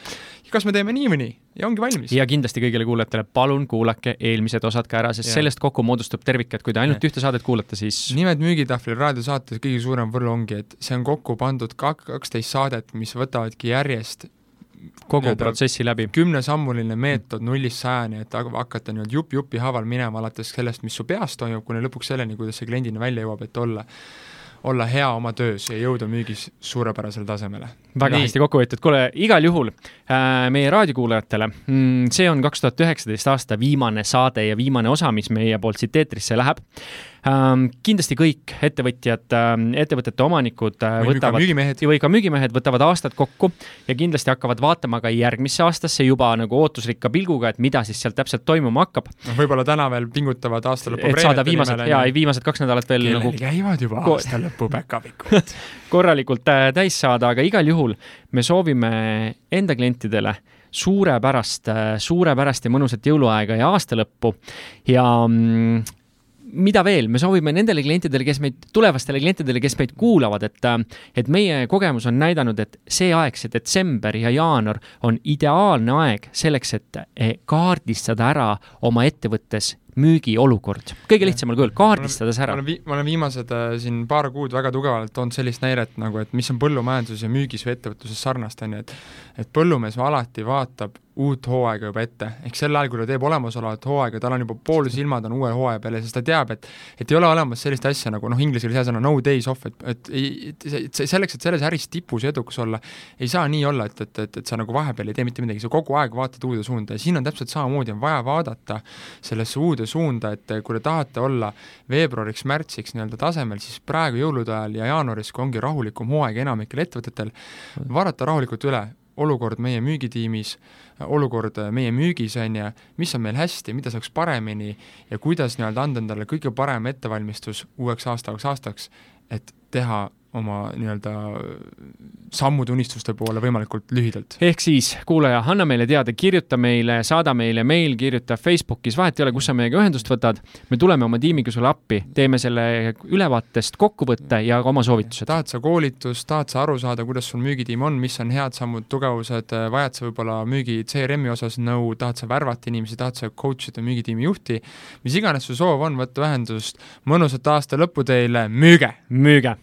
kas me teeme nii või nii ja ongi valmis. ja kindlasti kõigile kuulajatele, palun kuulake eelmised osad ka ära, sest Jah. sellest kokku moodustub tervik, et kui te ainult ühte saadet kuulate, siis nimed müügitahvlil raadiosaates kõige suurem võlu ongi, et see on kokku pandud kak-, kaksteist saadet, mis võtavadki järjest kogu protsessi läbi. kümnesammuline meetod nullist sajani, et hak- hakata nii-öelda jupp jupi haaval minema alates sellest, mis su peas toimub, kuni lõpuks selleni, kuidas see kliendini välja jõuab, et olla olla hea oma töös ja jõuda müügis suurepärasele tasemele. väga Nii. hästi kokku võetud, kuule igal juhul äh, meie raadiokuulajatele mm,, see on kaks tuhat üheksateist aasta viimane saade ja viimane osa, mis meie poolt siit eetrisse läheb. Kindlasti kõik ettevõtjad ähm,, ettevõtete omanikud äh, või võtavad või ka müügimehed võtavad aastad kokku ja kindlasti hakkavad vaatama ka järgmisse aastasse juba nagu ootusrikka pilguga, et mida siis sealt täpselt toimuma hakkab, noh võib-olla täna veel pingutavad aasta lõpu et saada viimased ja ei viimased kaks nädalat veel kellel nagu käivad juba aasta lõpu päkapikud. [LAUGHS] korralikult äh, täis saada, aga igal juhul me soovime enda klientidele suurepärast, suurepärast ja mõnusat jõuluaega ja aastalõppu ja mm, mida veel, me soovime nendele klientidele, kes meid, tulevastele klientidele, kes meid kuulavad, et et meie kogemus on näidanud, et see aeg, see detsember ja jaanuar on ideaalne aeg selleks, et eh, kaardistada ära oma ettevõttes müügiolukord. kõige lihtsamal kujul, kaardistades ära ma. olen vi-, ma olen viimased äh, siin paar kuud väga tugevalt toonud sellist näidet nagu, et mis on põllumajanduses ja müügis või ettevõtluses sarnast, on ju, et et põllumees alati vaatab uut hooaega juba ette, ehk sel ajal, kui ta teeb olemasolevat hooaega, tal on juba pool silmad on uue hooaja peal ja siis ta teab, et et ei ole olemas sellist asja nagu noh, inglise keeles sõna no days off, et, et et see- selleks, et selles äris tipus edukas olla, ei saa nii olla, et, et, et, et sa nagu vahepeal ei tee mitte midagi, sa kogu aeg vaatad uude suunda ja siin on täpselt samamoodi, on vaja vaadata sellesse uude suunda, et kui te tahate olla veebruariks-märtsiks nii-öelda tasemel, siis praegu jõulude ajal ja jaanuaris, kui ongi rahulikum hooaeg enamikel ettevõtetel, vaadata rahulikult üle. Olukord meie müügitiimis, olukord meie müügis, on ju, mis on meil hästi, mida saaks paremini ja kuidas nii-öelda anda endale kõige parem ettevalmistus uueks aastaks aastaks, et teha oma nii-öelda sammud unistuste poole võimalikult lühidalt. ehk siis, kuulaja, anna meile teada, kirjuta meile, saada meile meil, kirjuta Facebookis, vahet ei ole, kus sa meiega ühendust võtad, me tuleme oma tiimiga sulle appi, teeme selle ülevaatest kokkuvõtte ja ka oma soovitused. tahad sa koolitust, tahad sa aru saada, kuidas sul müügitiim on, mis on head sammud, tugevused, vajad sa võib-olla müügi CRM-i osas nõu, tahad sa värvata inimesi, tahad sa coach ida müügitiimi juhti, mis iganes su soov on, võtta ühendust, mõnusat aasta lõppu teile, müüge! müüge!